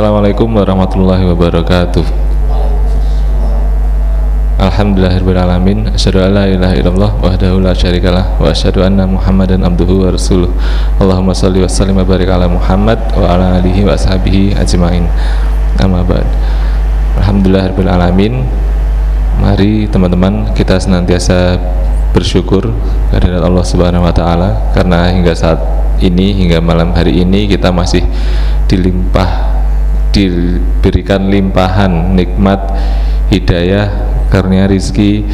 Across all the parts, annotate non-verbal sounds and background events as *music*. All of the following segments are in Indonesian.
Assalamualaikum warahmatullahi wabarakatuh. Alhamdulillahirrahmanirrahim. Asyadu an la ilaha illallah Wahdahu la syarikalah Wa asyadu anna muhammadan abduhu wa Allahumma salli wa sallim wa barik ala Muhammad Wa ala alihi wa ashabihi ajma'in. Amma ba'd. Alhamdulillahirrahmanirrahim. Mari teman-teman kita senantiasa bersyukur kehadirat Allah Subhanahu wa taala. Karena hingga saat ini hingga malam hari ini kita masih dilimpah diberikan limpahan nikmat hidayah karunia rizki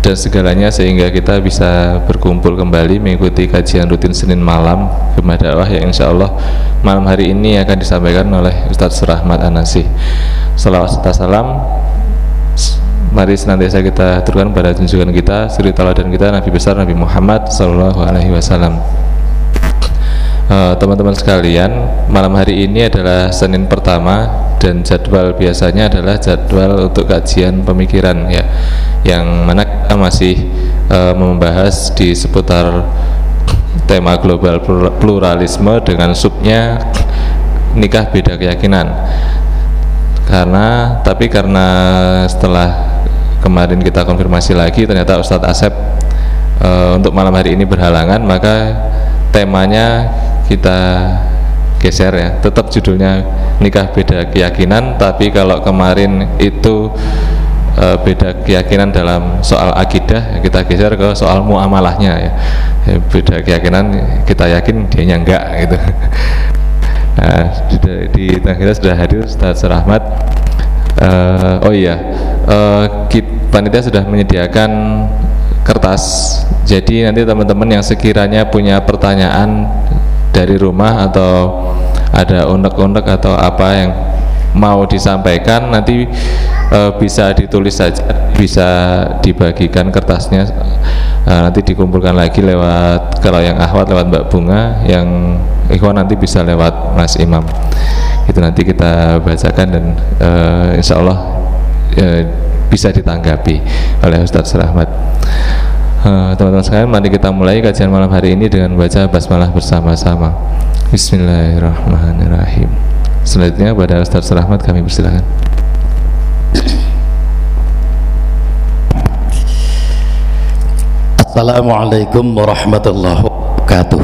dan segalanya sehingga kita bisa berkumpul kembali mengikuti kajian rutin Senin malam Gemah Dakwah yang insya Allah malam hari ini akan disampaikan oleh Ustadz Surahmat Anasih Salawat serta salam Mari senantiasa kita turunkan pada junjungan kita, suri dan kita Nabi besar Nabi Muhammad Sallallahu Alaihi Wasallam. Eh, teman-teman uh, sekalian, malam hari ini adalah Senin pertama dan jadwal biasanya adalah jadwal untuk kajian pemikiran ya, yang mana kita masih uh, membahas di seputar tema global pluralisme dengan subnya nikah beda keyakinan. Karena tapi karena setelah kemarin kita konfirmasi lagi ternyata Ustadz Asep e, untuk malam hari ini berhalangan maka temanya kita geser ya. Tetap judulnya nikah beda keyakinan tapi kalau kemarin itu e, beda keyakinan dalam soal akidah kita geser ke soal muamalahnya ya. ya beda keyakinan kita yakin dia enggak gitu. *laughs* Nah di tengah kita sudah hadir Ustaz Rahmat uh, oh iya uh, panitia sudah menyediakan kertas. Jadi nanti teman-teman yang sekiranya punya pertanyaan dari rumah atau ada unek-unek atau apa yang mau disampaikan nanti e, bisa ditulis saja bisa dibagikan kertasnya. E, nanti dikumpulkan lagi lewat kalau yang ahwat lewat Mbak Bunga yang ikhwan nanti bisa lewat Mas Imam. Itu nanti kita bacakan dan e, insya Allah e, bisa ditanggapi oleh Ustadz Rahmat teman-teman uh, sekalian mari kita mulai kajian malam hari ini dengan baca basmalah bersama-sama. Bismillahirrahmanirrahim. Selanjutnya pada Ustadz Rahmat kami persilakan Assalamualaikum warahmatullahi wabarakatuh.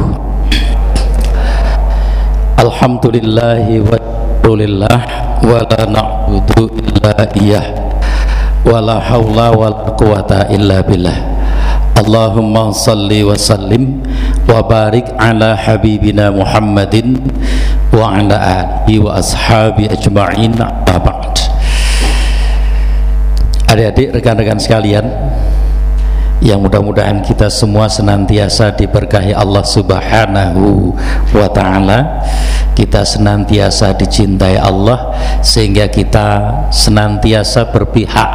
Alhamdulillahi wa wa la na'budu illa iyah wala haula wala quwata illa billah Allahumma salli wa sallim wa barik ala habibina Muhammadin wa ala alihi wa ashabi ajma'in ba'd Adik-adik rekan-rekan sekalian yang mudah-mudahan kita semua senantiasa diberkahi Allah Subhanahu wa taala. Kita senantiasa dicintai Allah sehingga kita senantiasa berpihak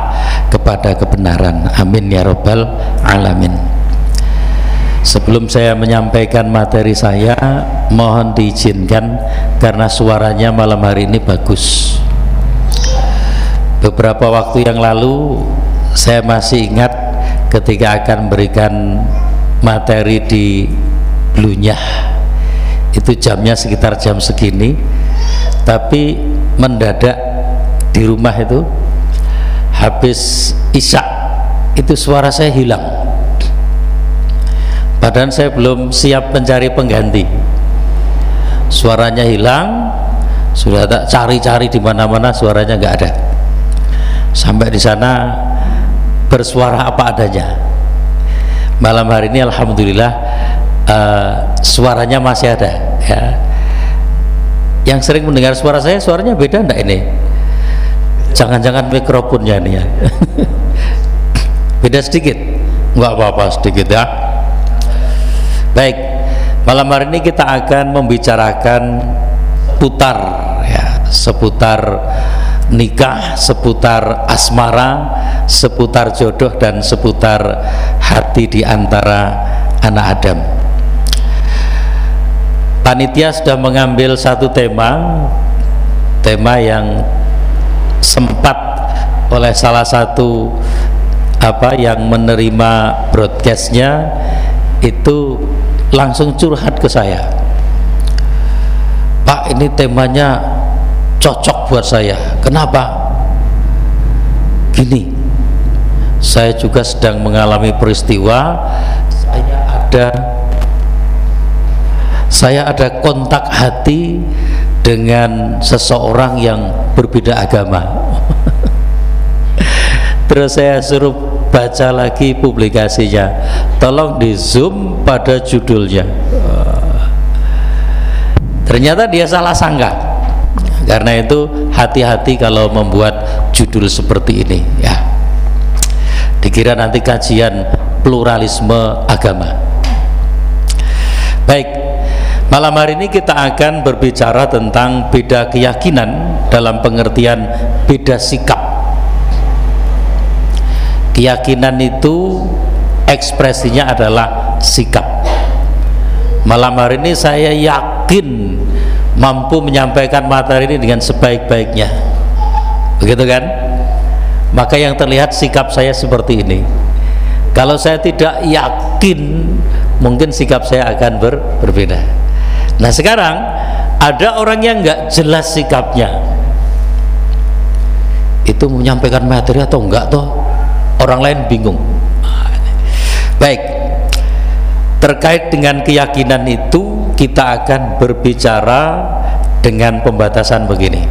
kepada kebenaran. Amin ya robbal alamin. Sebelum saya menyampaikan materi saya mohon diizinkan karena suaranya malam hari ini bagus. Beberapa waktu yang lalu saya masih ingat ketika akan berikan materi di Lunyah itu jamnya sekitar jam segini tapi mendadak di rumah itu habis isak itu suara saya hilang. Padahal saya belum siap mencari pengganti. Suaranya hilang sudah tak cari-cari di mana-mana suaranya nggak ada. Sampai di sana bersuara apa adanya. Malam hari ini alhamdulillah uh, suaranya masih ada ya. Yang sering mendengar suara saya suaranya beda enggak ini? Jangan-jangan mikrofonnya ini ya. *laughs* Beda sedikit? Enggak apa-apa sedikit ya. Baik malam hari ini kita akan membicarakan putar ya seputar nikah seputar asmara seputar jodoh dan seputar hati di antara anak Adam. Panitia sudah mengambil satu tema tema yang sempat oleh salah satu apa yang menerima broadcastnya itu langsung curhat ke saya. Pak ini temanya cocok buat saya. Kenapa? Gini saya juga sedang mengalami peristiwa. Saya ada saya ada kontak hati dengan seseorang yang berbeda agama. *laughs* Terus saya suruh baca lagi publikasinya. Tolong di zoom pada judulnya. Ternyata dia salah sangka karena itu hati-hati kalau membuat judul seperti ini ya dikira nanti kajian pluralisme agama baik Malam hari ini kita akan berbicara tentang beda keyakinan dalam pengertian beda sikap. Keyakinan itu ekspresinya adalah sikap. Malam hari ini saya yakin mampu menyampaikan materi ini dengan sebaik-baiknya. Begitu kan? Maka yang terlihat sikap saya seperti ini. Kalau saya tidak yakin, mungkin sikap saya akan ber berbeda. Nah sekarang ada orang yang nggak jelas sikapnya, itu menyampaikan materi atau enggak toh orang lain bingung. Baik, terkait dengan keyakinan itu kita akan berbicara dengan pembatasan begini.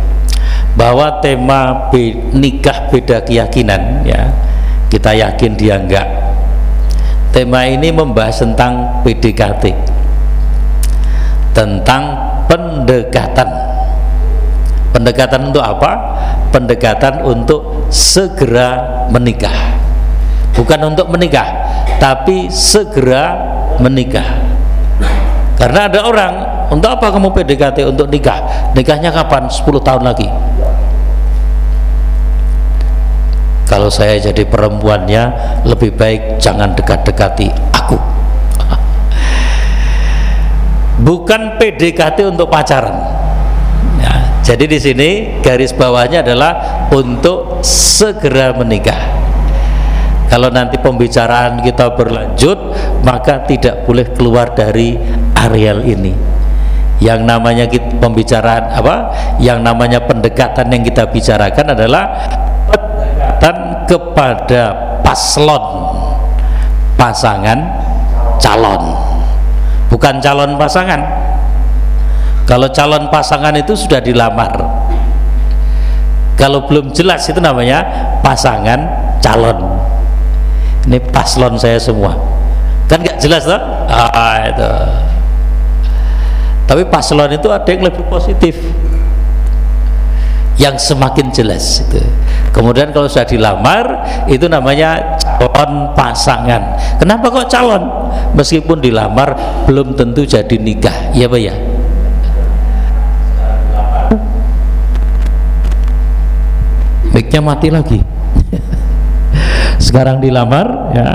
Bahwa tema be, nikah beda keyakinan ya. Kita yakin dia enggak. Tema ini membahas tentang PDKT tentang pendekatan. Pendekatan untuk apa? pendekatan untuk segera menikah. Bukan untuk menikah tapi segera menikah karena ada orang untuk apa kamu PDKT untuk nikah nikahnya kapan? 10 tahun lagi kalau saya jadi perempuannya lebih baik jangan dekat-dekati aku bukan PDKT untuk pacaran. Ya, jadi di sini garis bawahnya adalah untuk segera menikah. Kalau nanti pembicaraan kita berlanjut, maka tidak boleh keluar dari areal ini. Yang namanya kita, pembicaraan apa? Yang namanya pendekatan yang kita bicarakan adalah pendekatan kepada paslon. Pasangan calon. Bukan calon pasangan. Kalau calon pasangan itu sudah dilamar. Kalau belum jelas itu namanya pasangan calon. Ini paslon saya semua. Kan gak jelas toh? Ah, itu tapi paslon itu ada yang lebih positif yang semakin jelas itu. Kemudian kalau sudah dilamar itu namanya calon pasangan. Kenapa kok calon? Meskipun dilamar belum tentu jadi nikah. Ya Pak ya? Mic-nya mati lagi. *laughs* Sekarang dilamar ya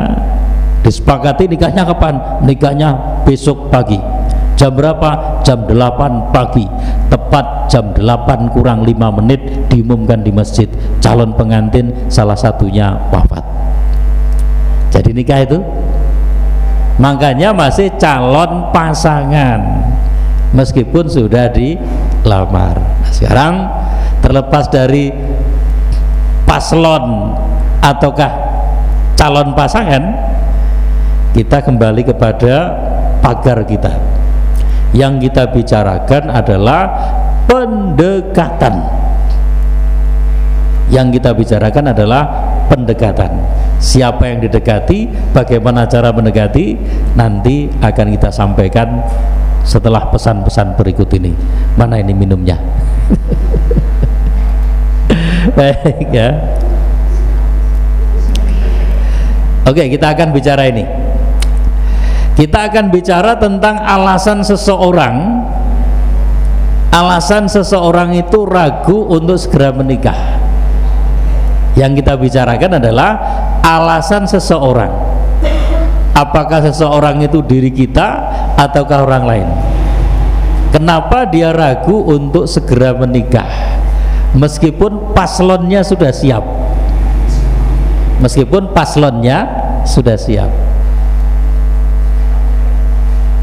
disepakati nikahnya kapan? Nikahnya besok pagi jam berapa? jam 8 pagi. Tepat jam 8 kurang 5 menit diumumkan di masjid. Calon pengantin salah satunya wafat. Jadi nikah itu? Makanya masih calon pasangan. Meskipun sudah dilamar. Nah, sekarang terlepas dari paslon ataukah calon pasangan kita kembali kepada pagar kita yang kita bicarakan adalah pendekatan. Yang kita bicarakan adalah pendekatan. Siapa yang didekati bagaimana cara mendekati nanti akan kita sampaikan setelah pesan-pesan berikut ini. Mana ini minumnya? *laughs* Baik ya. Oke kita akan bicara ini kita akan bicara tentang alasan seseorang. Alasan seseorang itu ragu untuk segera menikah. Yang kita bicarakan adalah alasan seseorang. Apakah seseorang itu diri kita ataukah orang lain? Kenapa dia ragu untuk segera menikah? Meskipun paslonnya sudah siap. Meskipun paslonnya sudah siap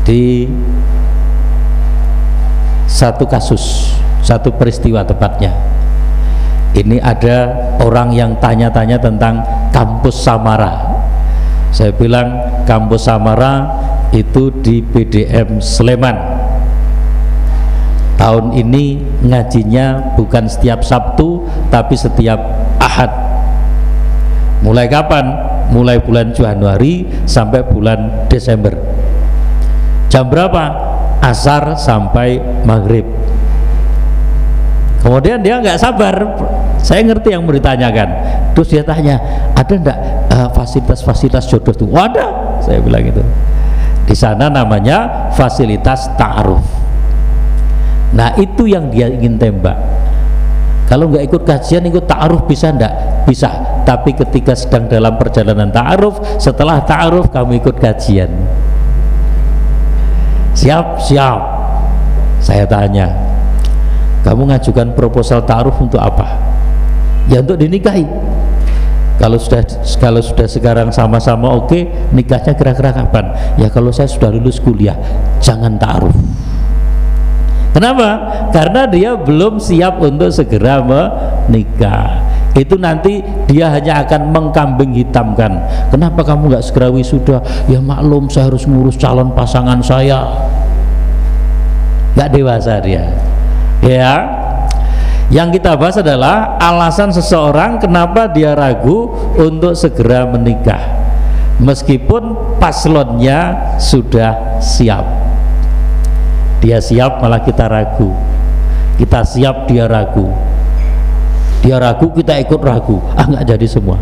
di satu kasus satu peristiwa tepatnya. Ini ada orang yang tanya-tanya tentang kampus Samara. Saya bilang kampus Samara itu di PDM Sleman. Tahun ini ngajinya bukan setiap Sabtu tapi setiap Ahad. Mulai kapan? mulai bulan Januari sampai bulan Desember jam berapa? asar sampai maghrib. Kemudian dia nggak sabar. Saya ngerti yang mau ditanyakan. Terus dia tanya ada enggak uh, fasilitas-fasilitas jodoh itu ada saya bilang gitu. Di sana namanya fasilitas ta'aruf. Nah itu yang dia ingin tembak. Kalau nggak ikut kajian ikut ta'aruf bisa enggak bisa. Tapi ketika sedang dalam perjalanan ta'aruf setelah ta'aruf kamu ikut kajian siap siap. Saya tanya kamu ngajukan proposal taruh untuk apa? Ya untuk dinikahi. Kalau sudah kalau sudah sekarang sama-sama oke okay, nikahnya kira-kira kapan? Ya kalau saya sudah lulus kuliah jangan taruh kenapa? Karena dia belum siap untuk segera menikah. Itu nanti dia hanya akan mengkambing hitamkan. Kenapa kamu nggak segera wisuda? Ya maklum saya harus ngurus calon pasangan saya. Nggak dewasa dia. Ya. Yang kita bahas adalah alasan seseorang kenapa dia ragu untuk segera menikah. Meskipun paslonnya sudah siap dia siap malah kita ragu. Kita siap dia ragu. Dia ragu kita ikut ragu. Ah nggak jadi semua.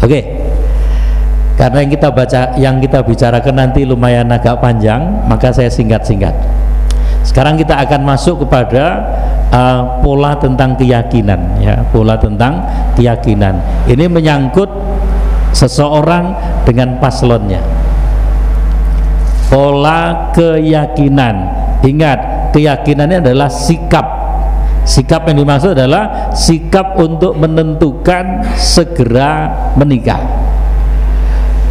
Oke. Karena yang kita baca yang kita bicarakan nanti lumayan agak panjang maka saya singkat-singkat. Sekarang kita akan masuk kepada uh, pola tentang keyakinan ya, pola tentang keyakinan. Ini menyangkut seseorang dengan paslonnya. Pola keyakinan. Ingat, keyakinannya adalah sikap. Sikap yang dimaksud adalah sikap untuk menentukan segera menikah.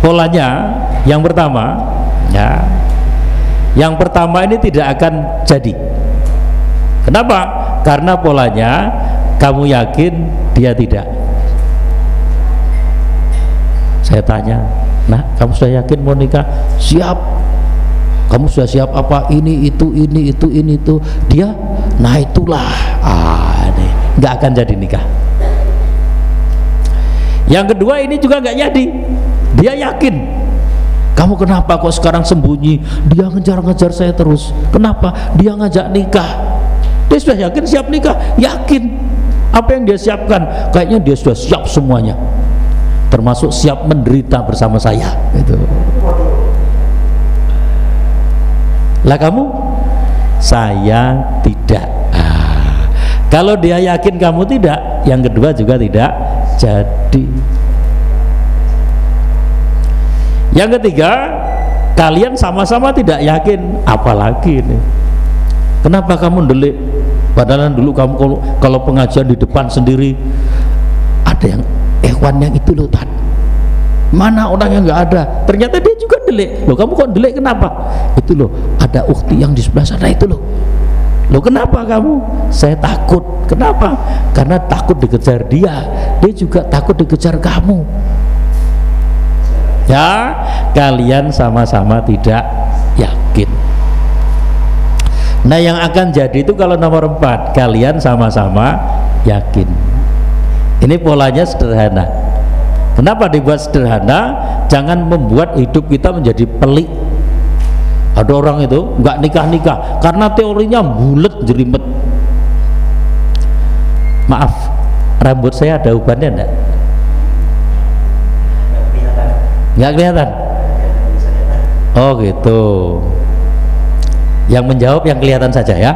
Polanya yang pertama ya yang pertama ini tidak akan jadi kenapa? karena polanya kamu yakin dia tidak saya tanya nah kamu sudah yakin mau nikah? siap kamu sudah siap apa? Ini itu ini itu ini itu. Dia nah itulah. Ah nggak akan jadi nikah. Yang kedua ini juga nggak jadi. Dia yakin. Kamu kenapa kok sekarang sembunyi? Dia ngejar-ngejar saya terus. Kenapa? Dia ngajak nikah. Dia sudah yakin siap nikah? Yakin. Apa yang dia siapkan? Kayaknya dia sudah siap semuanya. Termasuk siap menderita bersama saya. Itu lah kamu? Saya tidak. Ah. kalau dia yakin kamu tidak yang kedua juga tidak jadi. Yang ketiga kalian sama-sama tidak yakin apalagi ini. Kenapa kamu delik padahal dulu kamu kalau, kalau pengajian di depan sendiri ada yang ikhwan yang itu loh mana orang yang nggak ada? Ternyata dia delik. Loh kamu kok delik? Kenapa? Itu loh ada ukti yang di sebelah sana itu loh. Loh kenapa kamu? Saya takut. Kenapa? Karena takut dikejar dia. Dia juga takut dikejar kamu. Ya kalian sama-sama tidak yakin. Nah yang akan jadi itu kalau nomor empat kalian sama-sama yakin. Ini polanya sederhana kenapa dibuat sederhana? Jangan membuat hidup kita menjadi pelik. Ada orang itu nggak nikah-nikah karena teorinya bulat jelimet maaf rambut saya ada ubannya enggak? Nggak kelihatan? Oh gitu. Yang menjawab yang kelihatan saja ya.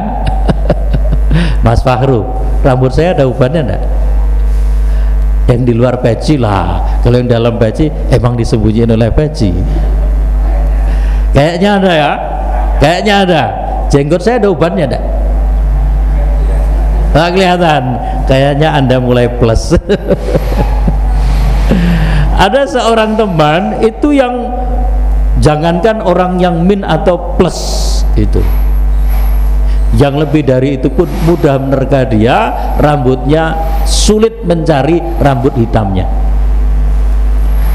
*laughs* Mas Fahru rambut saya ada ubannya enggak yang di luar peci lah. Kalau yang dalam peci emang disembunyiin oleh peci kayaknya ada ya? Kayaknya ada. Jenggot saya ada ubannya enggak nggak kelihatan. Kayaknya anda mulai plus. *laughs* Ada seorang teman itu yang jangankan orang yang min atau plus itu yang lebih dari itu pun mudah menerka dia rambutnya sulit mencari rambut hitamnya.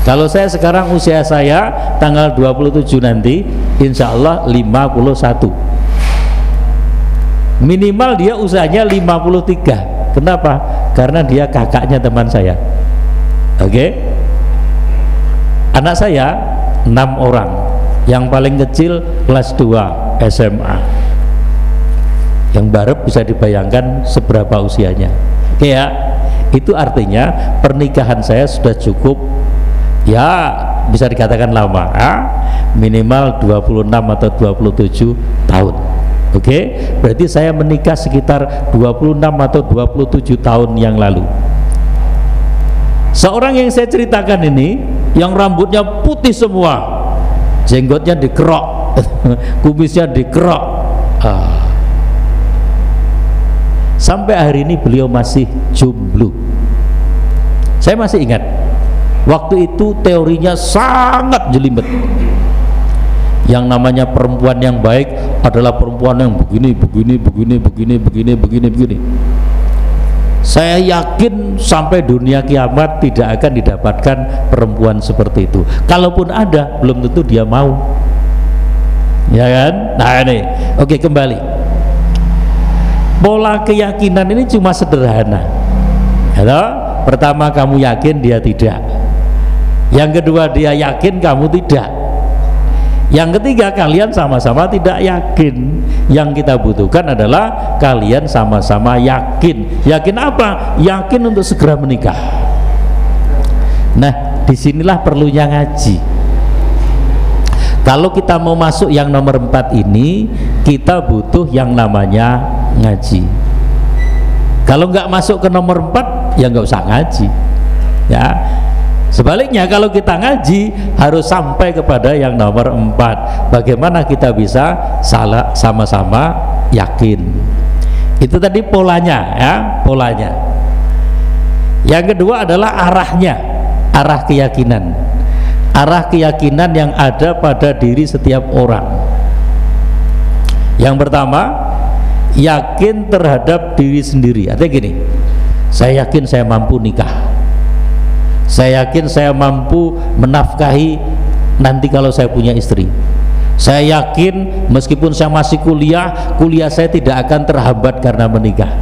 Kalau saya sekarang usia saya tanggal 27 nanti insya Allah 51 minimal dia usianya 53 kenapa? karena dia kakaknya teman saya. Oke? Okay? anak saya enam orang. Yang paling kecil kelas 2 SMA yang baru bisa dibayangkan seberapa usianya. Ya itu artinya pernikahan saya sudah cukup. Ya bisa dikatakan lama ya? minimal 26 atau 27 tahun. Oke okay? berarti saya menikah sekitar 26 atau 27 tahun yang lalu. Seorang yang saya ceritakan ini yang rambutnya putih semua jenggotnya dikerok *laughs* kumisnya dikerok. Ah sampai hari ini beliau masih jomblo. Saya masih ingat waktu itu teorinya sangat jelimet. Yang namanya perempuan yang baik adalah perempuan yang begini begini begini begini begini begini begini. Saya yakin sampai dunia kiamat tidak akan didapatkan perempuan seperti itu. Kalaupun ada belum tentu dia mau. Ya kan? Nah ini. Oke kembali pola keyakinan ini cuma sederhana. Halo? pertama kamu yakin dia tidak. Yang kedua dia yakin kamu tidak. Yang ketiga kalian sama-sama tidak yakin. Yang kita butuhkan adalah kalian sama-sama yakin. Yakin apa? yakin untuk segera menikah. Nah di sinilah perlunya ngaji. Kalau kita mau masuk yang nomor empat ini kita butuh yang namanya ngaji. Kalau nggak masuk ke nomor 4 ya nggak usah ngaji. Ya. Sebaliknya kalau kita ngaji harus sampai kepada yang nomor 4 bagaimana kita bisa salah sama-sama yakin? Itu tadi polanya ya polanya. Yang kedua adalah arahnya arah keyakinan. Arah keyakinan yang ada pada diri setiap orang. Yang pertama yakin terhadap diri sendiri. Artinya gini saya yakin saya mampu nikah. Saya yakin saya mampu menafkahi nanti kalau saya punya istri. Saya yakin meskipun saya masih kuliah kuliah saya tidak akan terhambat karena menikah.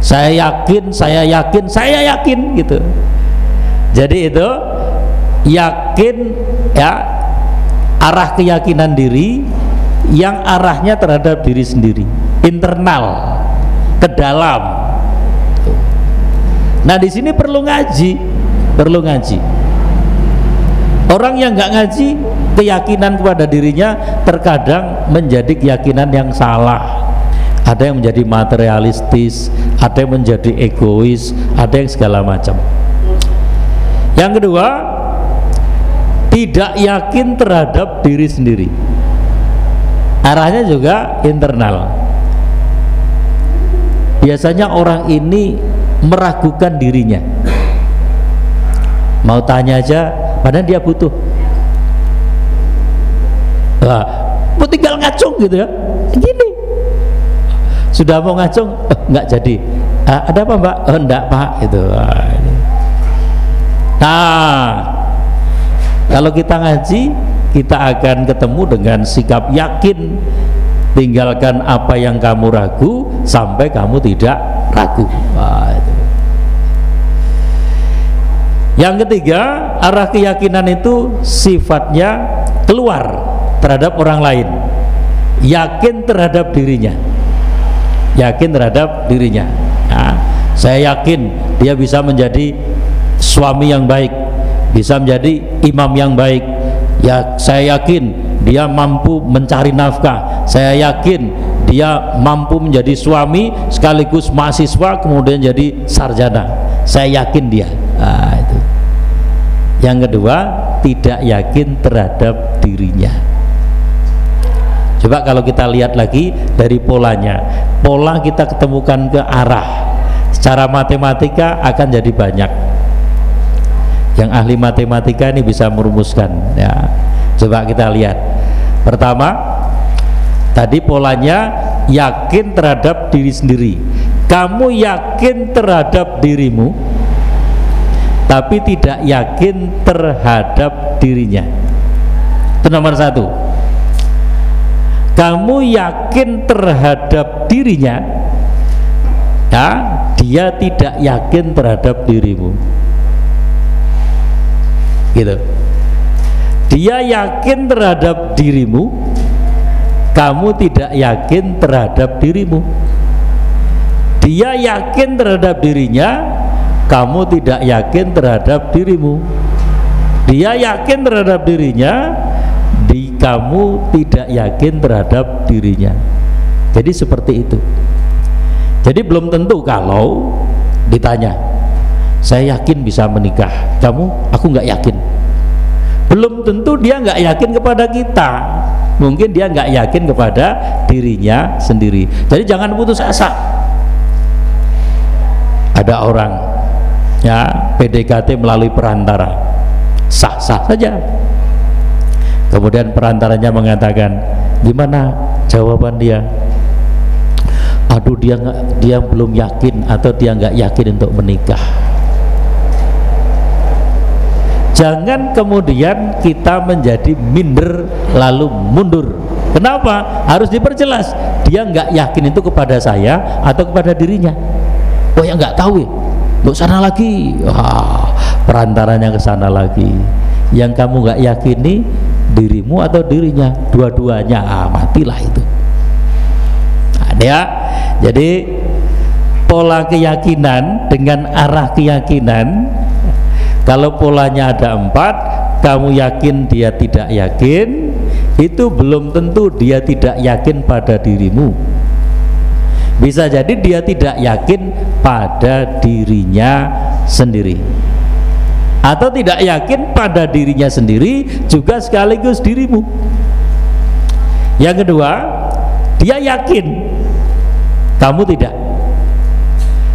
Saya yakin saya yakin saya yakin gitu. Jadi itu yakin ya arah keyakinan diri yang arahnya terhadap diri sendiri internal ke dalam. Nah di sini perlu ngaji perlu ngaji. Orang yang nggak ngaji keyakinan kepada dirinya terkadang menjadi keyakinan yang salah. Ada yang menjadi materialistis ada yang menjadi egois ada yang segala macam. Yang kedua tidak yakin terhadap diri sendiri. Arahnya juga internal biasanya orang ini meragukan dirinya. Mau tanya aja padahal dia butuh. Lah mau tinggal ngacung gitu ya? Gini. Sudah mau ngacung? Eh, nggak jadi. Ah, ada apa mbak? Oh, enggak pak itu nah kalau kita ngaji kita akan ketemu dengan sikap yakin. Tinggalkan apa yang kamu ragu sampai kamu tidak ragu. Wah, itu. yang ketiga arah keyakinan itu sifatnya keluar terhadap orang lain. Yakin terhadap dirinya. Yakin terhadap dirinya. Nah, saya yakin dia bisa menjadi suami yang baik bisa menjadi imam yang baik. Ya saya yakin dia mampu mencari nafkah. Saya yakin dia mampu menjadi suami sekaligus mahasiswa kemudian jadi sarjana. Saya yakin dia. Nah, itu. Yang kedua tidak yakin terhadap dirinya. Coba kalau kita lihat lagi dari polanya. Pola kita ketemukan ke arah. Secara matematika akan jadi banyak. Yang ahli matematika ini bisa merumuskan. Ya. Coba kita lihat. Pertama tadi polanya yakin terhadap diri sendiri. Kamu yakin terhadap dirimu tapi tidak yakin terhadap dirinya. Itu nomor satu. Kamu yakin terhadap dirinya ya dia tidak yakin terhadap dirimu. Gitu. Dia yakin terhadap dirimu kamu tidak yakin terhadap dirimu. Dia yakin terhadap dirinya kamu tidak yakin terhadap dirimu. Dia yakin terhadap dirinya di kamu tidak yakin terhadap dirinya. Jadi seperti itu. Jadi belum tentu kalau ditanya saya yakin bisa menikah? Kamu aku nggak yakin belum tentu dia nggak yakin kepada kita. Mungkin dia nggak yakin kepada dirinya sendiri. Jadi jangan putus asa. Ada orang ya PDKT melalui perantara. Sah-sah saja. Kemudian perantaranya mengatakan gimana jawaban dia? Aduh dia nggak dia belum yakin atau dia nggak yakin untuk menikah jangan kemudian kita menjadi minder lalu mundur. Kenapa? Harus diperjelas. Dia nggak yakin itu kepada saya atau kepada dirinya. Oh yang nggak tahu ya. Sana lagi. Wah perantaranya ke sana lagi. Yang kamu nggak yakini dirimu atau dirinya? Dua-duanya. Ah, matilah itu. Nah, ya. Jadi pola keyakinan dengan arah keyakinan kalau polanya ada empat kamu yakin dia tidak yakin? Itu belum tentu dia tidak yakin pada dirimu. Bisa jadi dia tidak yakin pada dirinya sendiri. Atau tidak yakin pada dirinya sendiri juga sekaligus dirimu. Yang kedua dia yakin kamu tidak.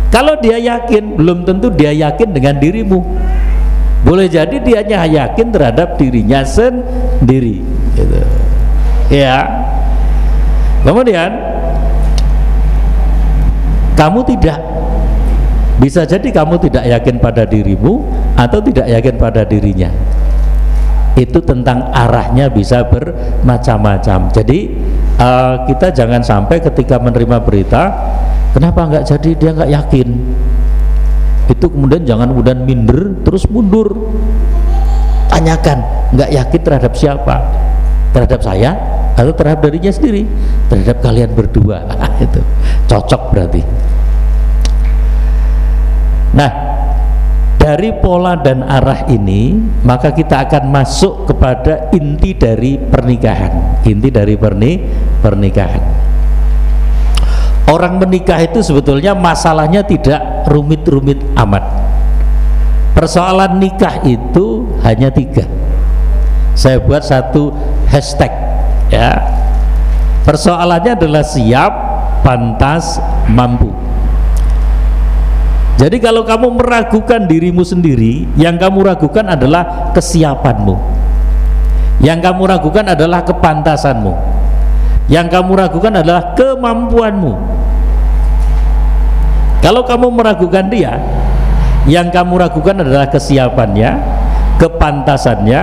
Kalau dia yakin belum tentu dia yakin dengan dirimu boleh jadi dia hanya yakin terhadap dirinya sendiri gitu. ya. Kemudian kamu tidak bisa jadi kamu tidak yakin pada dirimu atau tidak yakin pada dirinya. Itu tentang arahnya bisa bermacam-macam. Jadi uh, kita jangan sampai ketika menerima berita kenapa nggak jadi dia nggak yakin itu kemudian jangan kemudian minder terus mundur. Tanyakan nggak yakin terhadap siapa? Terhadap saya atau terhadap dirinya sendiri? Terhadap kalian berdua. *laughs* Itu cocok berarti. Nah dari pola dan arah ini maka kita akan masuk kepada inti dari pernikahan. Inti dari perni pernikahan orang menikah itu sebetulnya masalahnya tidak rumit-rumit amat. Persoalan nikah itu hanya tiga. Saya buat satu hashtag ya. Persoalannya adalah siap pantas mampu. Jadi kalau kamu meragukan dirimu sendiri yang kamu ragukan adalah kesiapanmu. Yang kamu ragukan adalah kepantasanmu. Yang kamu ragukan adalah kemampuanmu kalau kamu meragukan dia yang kamu ragukan adalah kesiapannya kepantasannya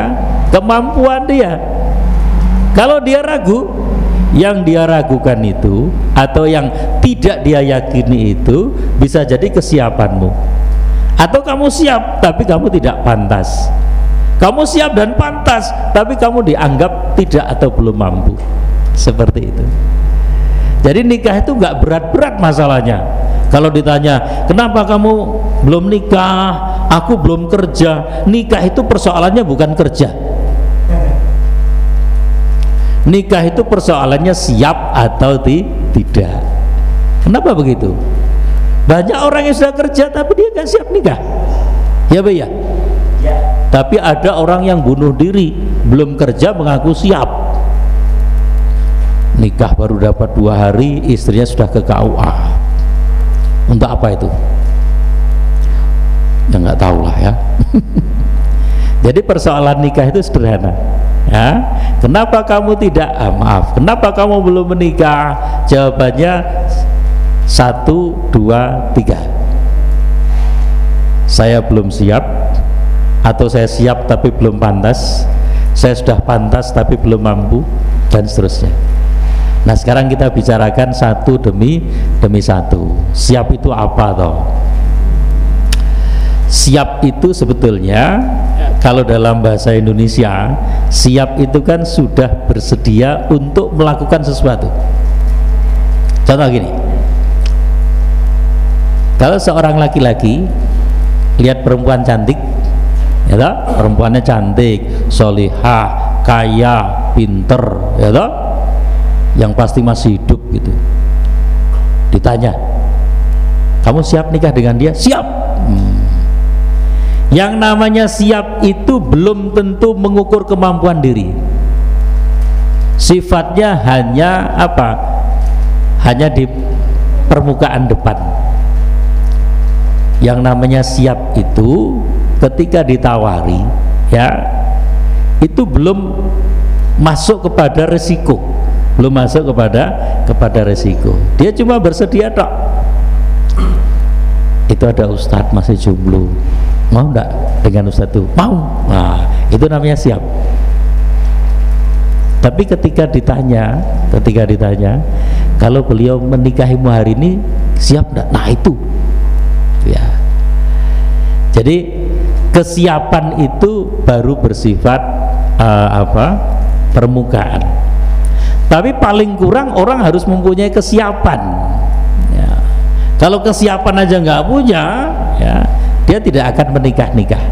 kemampuan dia. Kalau dia ragu yang dia ragukan itu atau yang tidak dia yakini itu bisa jadi kesiapanmu. Atau kamu siap tapi kamu tidak pantas. Kamu siap dan pantas tapi kamu dianggap tidak atau belum mampu. Seperti itu. Jadi nikah itu nggak berat-berat masalahnya kalau ditanya kenapa kamu belum nikah? Aku belum kerja. Nikah itu persoalannya bukan kerja. Nikah itu persoalannya siap atau ti tidak. Kenapa begitu? Banyak orang yang sudah kerja tapi dia kan siap nikah. Ya Pak ya? ya. Tapi ada orang yang bunuh diri belum kerja mengaku siap. Nikah baru dapat dua hari istrinya sudah ke KUA untuk apa itu ya nggak tahu lah ya *laughs* jadi persoalan nikah itu sederhana ya kenapa kamu tidak ah, maaf kenapa kamu belum menikah Jawabannya satu, dua, tiga. Saya belum siap, atau saya siap tapi belum pantas. Saya sudah pantas tapi belum mampu, dan seterusnya. Nah sekarang kita bicarakan satu demi demi satu. Siap itu apa toh? Siap itu sebetulnya kalau dalam bahasa Indonesia siap itu kan sudah bersedia untuk melakukan sesuatu. Contoh gini, kalau seorang laki-laki lihat perempuan cantik, ya toh? perempuannya cantik, solihah, kaya, pinter, ya toh? Yang pasti masih hidup gitu. Ditanya kamu siap nikah dengan dia? Siap. Hmm. yang namanya siap itu belum tentu mengukur kemampuan diri. Sifatnya hanya apa? Hanya di permukaan depan. Yang namanya siap itu ketika ditawari ya itu belum masuk kepada resiko belum masuk kepada kepada resiko. Dia cuma bersedia tok. Itu ada ustadz masih jomblo. Mau enggak dengan ustadz itu? Mau. Nah itu namanya siap. Tapi ketika ditanya ketika ditanya kalau beliau menikahimu hari ini siap enggak nah itu. Ya. Jadi kesiapan itu baru bersifat uh, apa permukaan tapi paling kurang orang harus mempunyai kesiapan. Ya. kalau kesiapan aja nggak punya ya dia tidak akan menikah-nikah.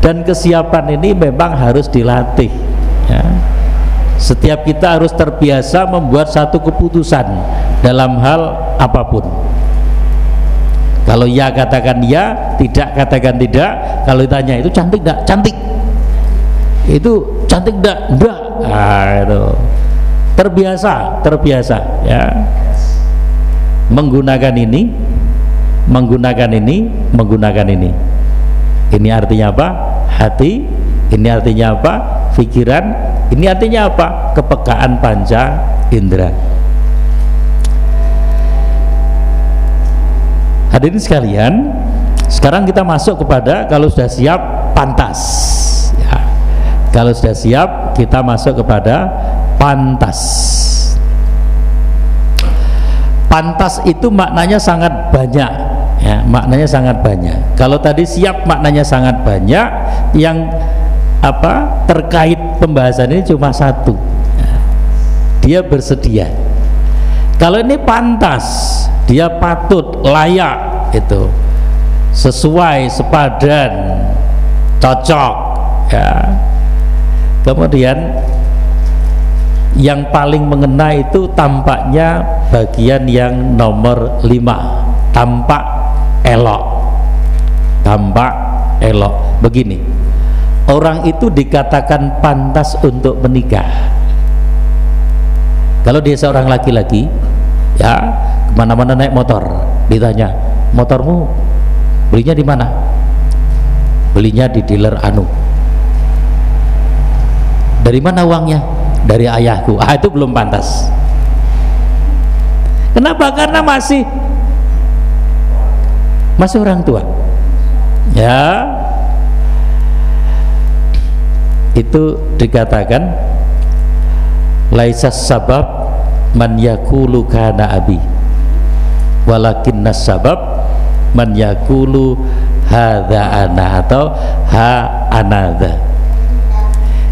Dan kesiapan ini memang harus dilatih ya. setiap kita harus terbiasa membuat satu keputusan dalam hal apa pun. Kalau ya katakan ya tidak katakan tidak kalau ditanya itu cantik tidak cantik. Itu cantik tidak tidak nah, itu. Terbiasa terbiasa ya. Menggunakan ini menggunakan ini menggunakan ini. Ini artinya apa? Hati ini artinya apa? Pikiran ini artinya apa? Kepekaan panca indera. Hadirin sekalian sekarang kita masuk kepada kalau sudah siap pantas. Kalau sudah siap kita masuk kepada pantas. Pantas itu maknanya sangat banyak ya maknanya sangat banyak. Kalau tadi siap maknanya sangat banyak. Yang apa terkait pembahasan ini cuma satu. Dia bersedia. Kalau ini pantas dia patut layak itu sesuai sepadan cocok ya kemudian yang paling mengena itu tampaknya bagian yang nomor lima. Tampak elok. Tampak elok. Begini orang itu dikatakan pantas untuk menikah. Kalau dia seorang laki-laki ya ke mana-mana naik motor. Ditanya motormu belinya di mana? Belinya di dealer anu dari mana uangnya? Dari ayahku. Ah itu belum pantas. Kenapa? Karena masih masih orang tua. Ya. Itu dikatakan laisas sabab man yakulu kana abi. Walakin sabab man yakulu hadza ana atau ha anadha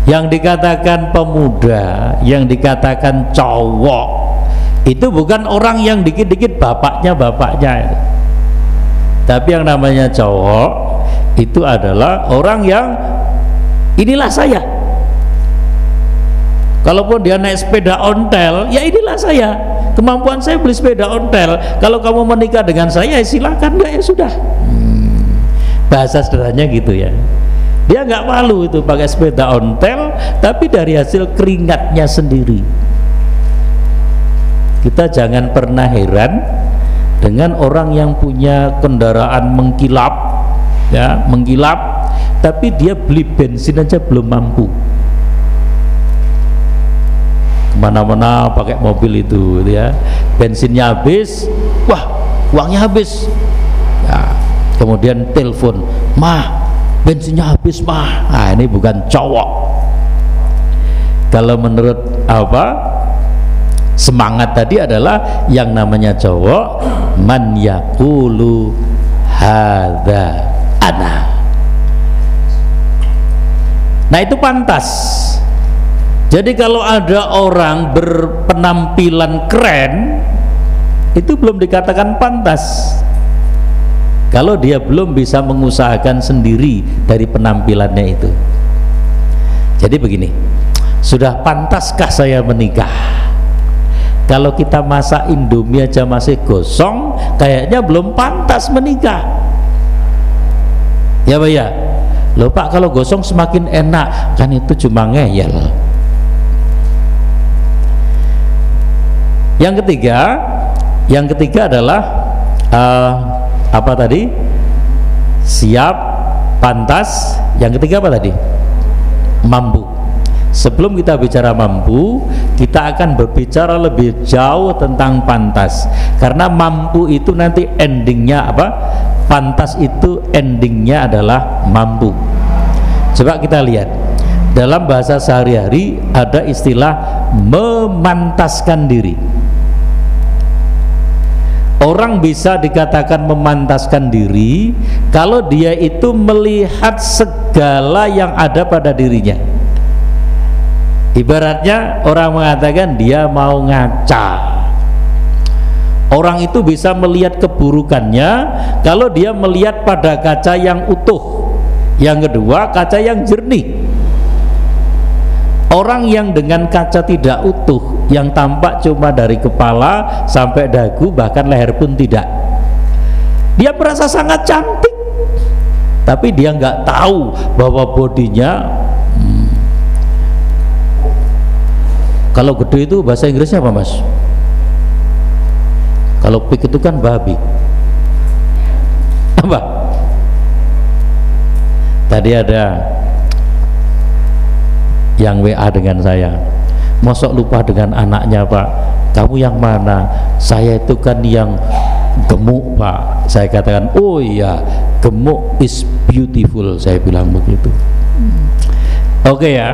yang dikatakan pemuda yang dikatakan cowok itu bukan orang yang dikit-dikit bapaknya bapaknya tapi yang namanya cowok itu adalah orang yang inilah saya. Kalaupun dia naik sepeda ontel ya inilah saya. Kemampuan saya beli sepeda ontel. Kalau kamu menikah dengan saya silakan enggak ya sudah. Hmm. bahasa sederhananya gitu ya dia nggak malu itu pakai sepeda ontel tapi dari hasil keringatnya sendiri. Kita jangan pernah heran dengan orang yang punya kendaraan mengkilap ya mengkilap tapi dia beli bensin aja belum mampu. Ke mana-mana pakai mobil itu gitu ya. Bensinnya habis wah uangnya habis. Ya, kemudian telepon mah bensinnya habis mah nah ini bukan cowok. Kalau menurut apa? Semangat tadi adalah yang namanya cowok man yakulu hadza ana. Nah itu pantas. Jadi kalau ada orang berpenampilan keren itu belum dikatakan pantas kalau dia belum bisa mengusahakan sendiri dari penampilannya itu. Jadi begini sudah pantaskah saya menikah? Kalau kita masak indomie aja masih gosong kayaknya belum pantas menikah. Ya pak ya? Loh pak kalau gosong semakin enak kan itu cuma ngeyel. Yang ketiga yang ketiga adalah uh, apa tadi siap pantas yang ketiga apa tadi mampu Sebelum kita bicara mampu, kita akan berbicara lebih jauh tentang pantas. Karena mampu itu nanti endingnya apa? Pantas itu endingnya adalah mampu. Coba kita lihat. Dalam bahasa sehari-hari ada istilah memantaskan diri. Orang bisa dikatakan memantaskan diri kalau dia itu melihat segala yang ada pada dirinya Ibaratnya orang mengatakan dia mau ngaca. Orang itu bisa melihat keburukannya kalau dia melihat pada kaca yang utuh. Yang kedua, kaca yang jernih. Orang yang dengan kaca tidak utuh, yang tampak cuma dari kepala sampai dagu, bahkan leher pun tidak. Dia merasa sangat cantik, tapi dia nggak tahu bahwa bodinya Kalau gede itu bahasa Inggrisnya apa mas? Kalau pig itu kan babi. Apa? Tadi ada yang WA dengan saya. Mosok lupa dengan anaknya pak. Kamu yang mana? Saya itu kan yang gemuk pak. Saya katakan, oh iya, gemuk is beautiful. Saya bilang begitu. Oke okay ya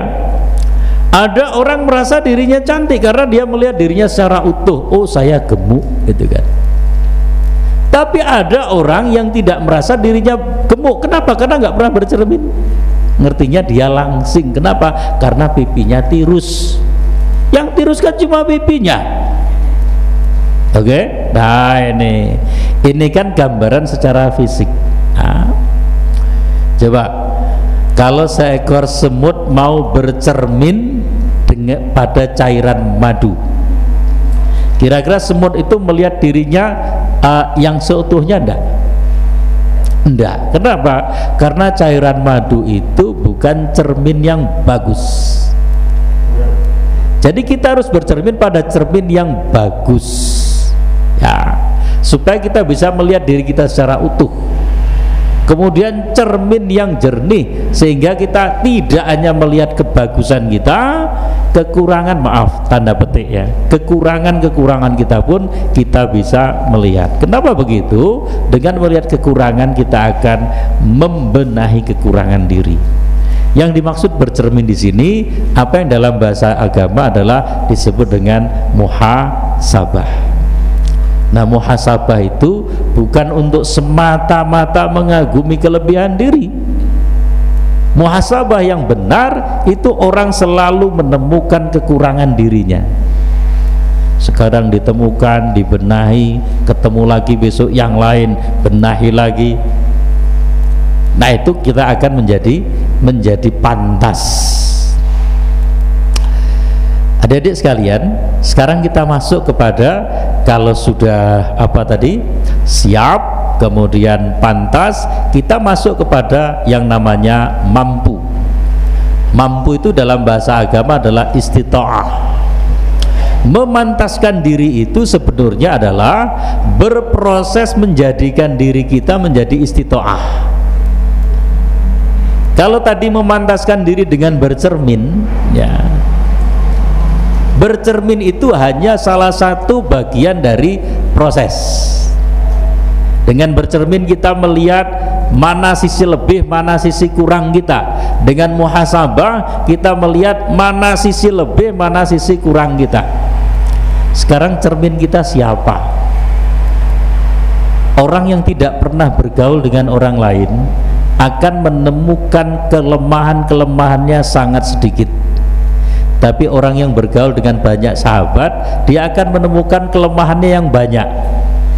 ada orang merasa dirinya cantik karena dia melihat dirinya secara utuh. Oh, saya gemuk gitu kan. Tapi ada orang yang tidak merasa dirinya gemuk. Kenapa? Karena nggak pernah bercermin. Ngertinya dia langsing. Kenapa? Karena pipinya tirus. Yang tirus kan cuma pipinya. Oke? Okay? Nah, ini ini kan gambaran secara fisik. Nah, coba kalau seekor semut mau bercermin dengan pada cairan madu kira-kira semut itu melihat dirinya uh, yang seutuhnya enggak enggak. Kenapa? Karena cairan madu itu bukan cermin yang bagus. Jadi kita harus bercermin pada cermin yang bagus. Ya. Supaya kita bisa melihat diri kita secara utuh. Kemudian cermin yang jernih sehingga kita tidak hanya melihat kebagusan kita kekurangan maaf tanda petik ya. Kekurangan-kekurangan kita pun kita bisa melihat. Kenapa begitu? Dengan melihat kekurangan kita akan membenahi kekurangan diri. Yang dimaksud bercermin di sini apa yang dalam bahasa agama adalah disebut dengan muhasabah. Nah muhasabah itu bukan untuk semata-mata mengagumi kelebihan diri Muhasabah yang benar itu orang selalu menemukan kekurangan dirinya. Sekarang ditemukan, dibenahi, ketemu lagi besok yang lain, benahi lagi. Nah itu kita akan menjadi menjadi pantas. Adik-adik sekalian, sekarang kita masuk kepada kalau sudah apa tadi? siap, kemudian pantas, kita masuk kepada yang namanya mampu. Mampu itu dalam bahasa agama adalah istita'ah. Memantaskan diri itu sebenarnya adalah berproses menjadikan diri kita menjadi istita'ah. Kalau tadi memantaskan diri dengan bercermin, ya bercermin itu hanya salah satu bagian dari proses dengan bercermin kita melihat mana sisi lebih, mana sisi kurang kita. Dengan muhasabah kita melihat mana sisi lebih, mana sisi kurang kita. Sekarang cermin kita siapa? Orang yang tidak pernah bergaul dengan orang lain akan menemukan kelemahan-kelemahannya sangat sedikit. Tapi orang yang bergaul dengan banyak sahabat, dia akan menemukan kelemahannya yang banyak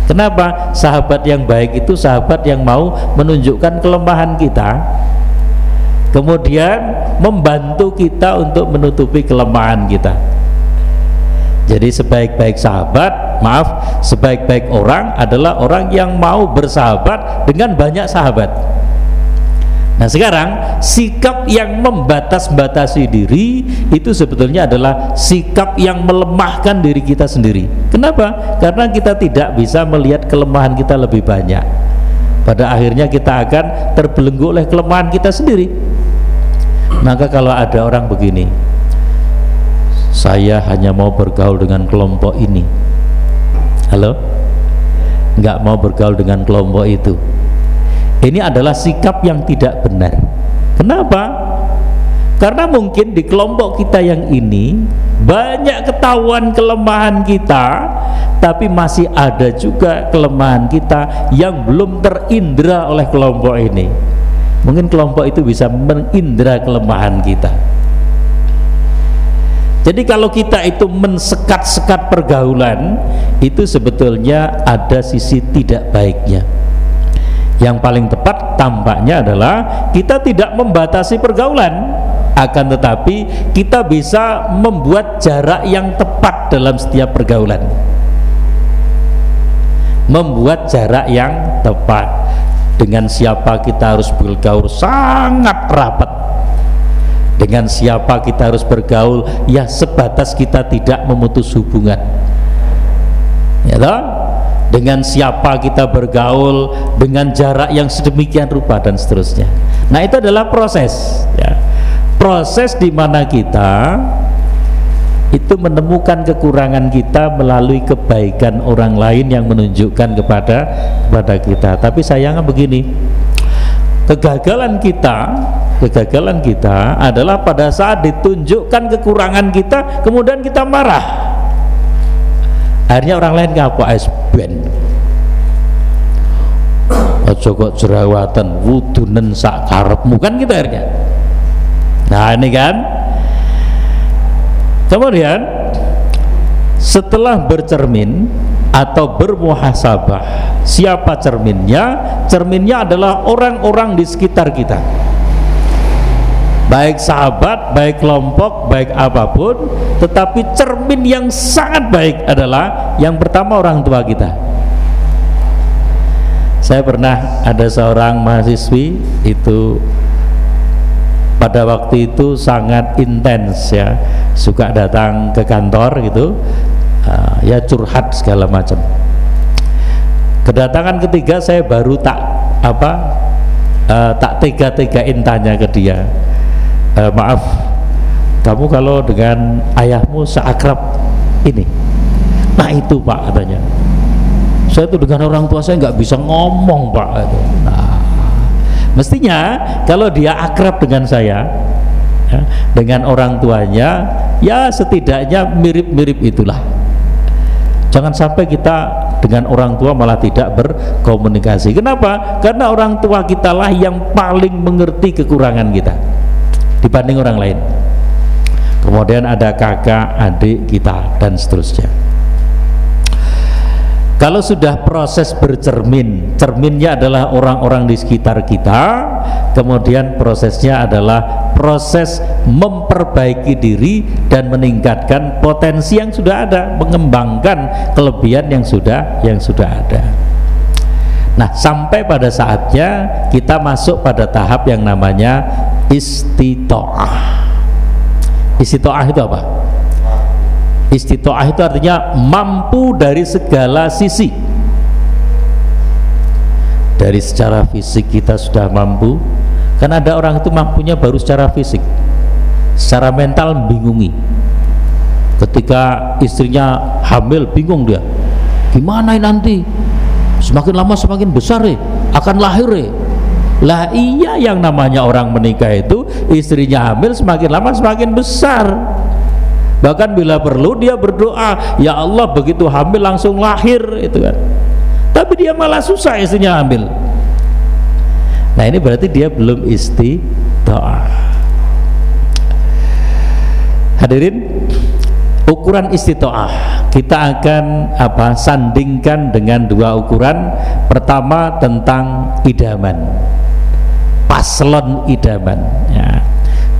Kenapa? Sahabat yang baik itu sahabat yang mau menunjukkan kelemahan kita. Kemudian membantu kita untuk menutupi kelemahan kita. Jadi sebaik-baik sahabat maaf sebaik-baik orang adalah orang yang mau bersahabat dengan banyak sahabat Nah sekarang sikap yang membatas-batasi diri itu sebetulnya adalah sikap yang melemahkan diri kita sendiri. Kenapa? Karena kita tidak bisa melihat kelemahan kita lebih banyak. Pada akhirnya kita akan terbelenggu oleh kelemahan kita sendiri. Maka kalau ada orang begini, saya hanya mau bergaul dengan kelompok ini. Halo? Enggak mau bergaul dengan kelompok itu ini adalah sikap yang tidak benar. Kenapa? karena mungkin di kelompok kita yang ini banyak ketahuan kelemahan kita tapi masih ada juga kelemahan kita yang belum terindra oleh kelompok ini. Mungkin kelompok itu bisa mengindra kelemahan kita. Jadi kalau kita itu mensekat-sekat pergaulan itu sebetulnya ada sisi tidak baiknya yang paling tepat tampaknya adalah kita tidak membatasi pergaulan. Akan tetapi kita bisa membuat jarak yang tepat dalam setiap pergaulan. Membuat jarak yang tepat. Dengan siapa kita harus bergaul sangat rapat. Dengan siapa kita harus bergaul ya sebatas kita tidak memutus hubungan. Ya toh dengan siapa kita bergaul dengan jarak yang sedemikian rupa dan seterusnya. Nah itu adalah proses ya. proses di mana kita itu menemukan kekurangan kita melalui kebaikan orang lain yang menunjukkan kepada kepada kita. Tapi sayangnya begini kegagalan kita kegagalan kita adalah pada saat ditunjukkan kekurangan kita kemudian kita marah akhirnya orang lain ngapa es ben. Ojo kok jerawatan wudunen sak karepmu kan kita akhirnya. Nah ini kan. Kemudian setelah bercermin atau bermuhasabah siapa cerminnya? Cerminnya adalah orang-orang di sekitar kita baik sahabat, baik kelompok, baik apa pun tetapi cermin yang sangat baik adalah yang pertama orang tua kita. Saya pernah ada seorang mahasiswi itu pada waktu itu sangat intens ya suka datang ke kantor gitu uh, ya curhat segala macam. Kedatangan ketiga saya baru tak apa uh, tak tega-tegain tanya ke dia uh, maaf. Kamu kalau dengan ayahmu seakrab ini. Nah itu pak katanya. Saya itu dengan orang tua saya nggak bisa ngomong pak nah mestinya kalau dia akrab dengan saya ya, dengan orang tuanya ya setidaknya mirip-mirip itulah. Jangan sampai kita dengan orang tua malah tidak berkomunikasi. Kenapa? karena orang tua kita lah yang paling mengerti kekurangan kita dibanding orang lain. Kemudian ada kakak, adik kita dan seterusnya. Kalau sudah proses bercermin cerminnya adalah orang-orang di sekitar kita kemudian prosesnya adalah proses memperbaiki diri dan meningkatkan potensi yang sudah ada mengembangkan kelebihan yang sudah yang sudah ada Nah, sampai pada saatnya kita masuk pada tahap yang namanya istitoah. Istitoah itu apa? Istitoah itu artinya mampu dari segala sisi. Dari secara fisik kita sudah mampu, kan ada orang itu mampunya baru secara fisik, secara mental membingungi. ketika istrinya hamil bingung dia gimana nanti semakin lama semakin besar ya akan lahir ya lah iya yang namanya orang menikah itu istrinya hamil semakin lama semakin besar. Bahkan bila perlu dia berdoa ya Allah begitu hamil langsung lahir itu kan. Tapi dia malah susah istrinya hamil. Nah ini berarti dia belum istiqa'ah hadirin ukuran istitoah. Kita akan apa sandingkan dengan dua ukuran. Pertama tentang idaman. Paslon idaman. Ya.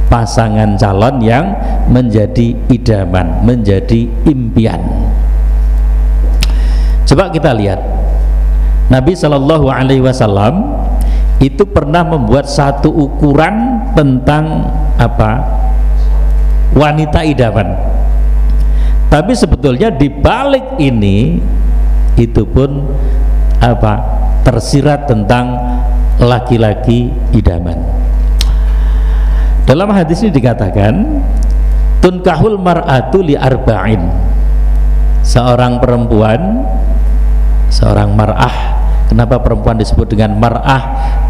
pasangan calon yang menjadi idaman menjadi impian. Coba kita lihat. Nabi Shallallahu Alaihi Wasallam itu pernah membuat satu ukuran tentang apa wanita idaman tapi sebetulnya di balik ini itu pun apa tersirat tentang laki-laki idaman. Dalam hadis ini dikatakan tunkahul mar'atu li arba'in. Seorang perempuan seorang mar'ah kenapa perempuan disebut dengan mar'ah?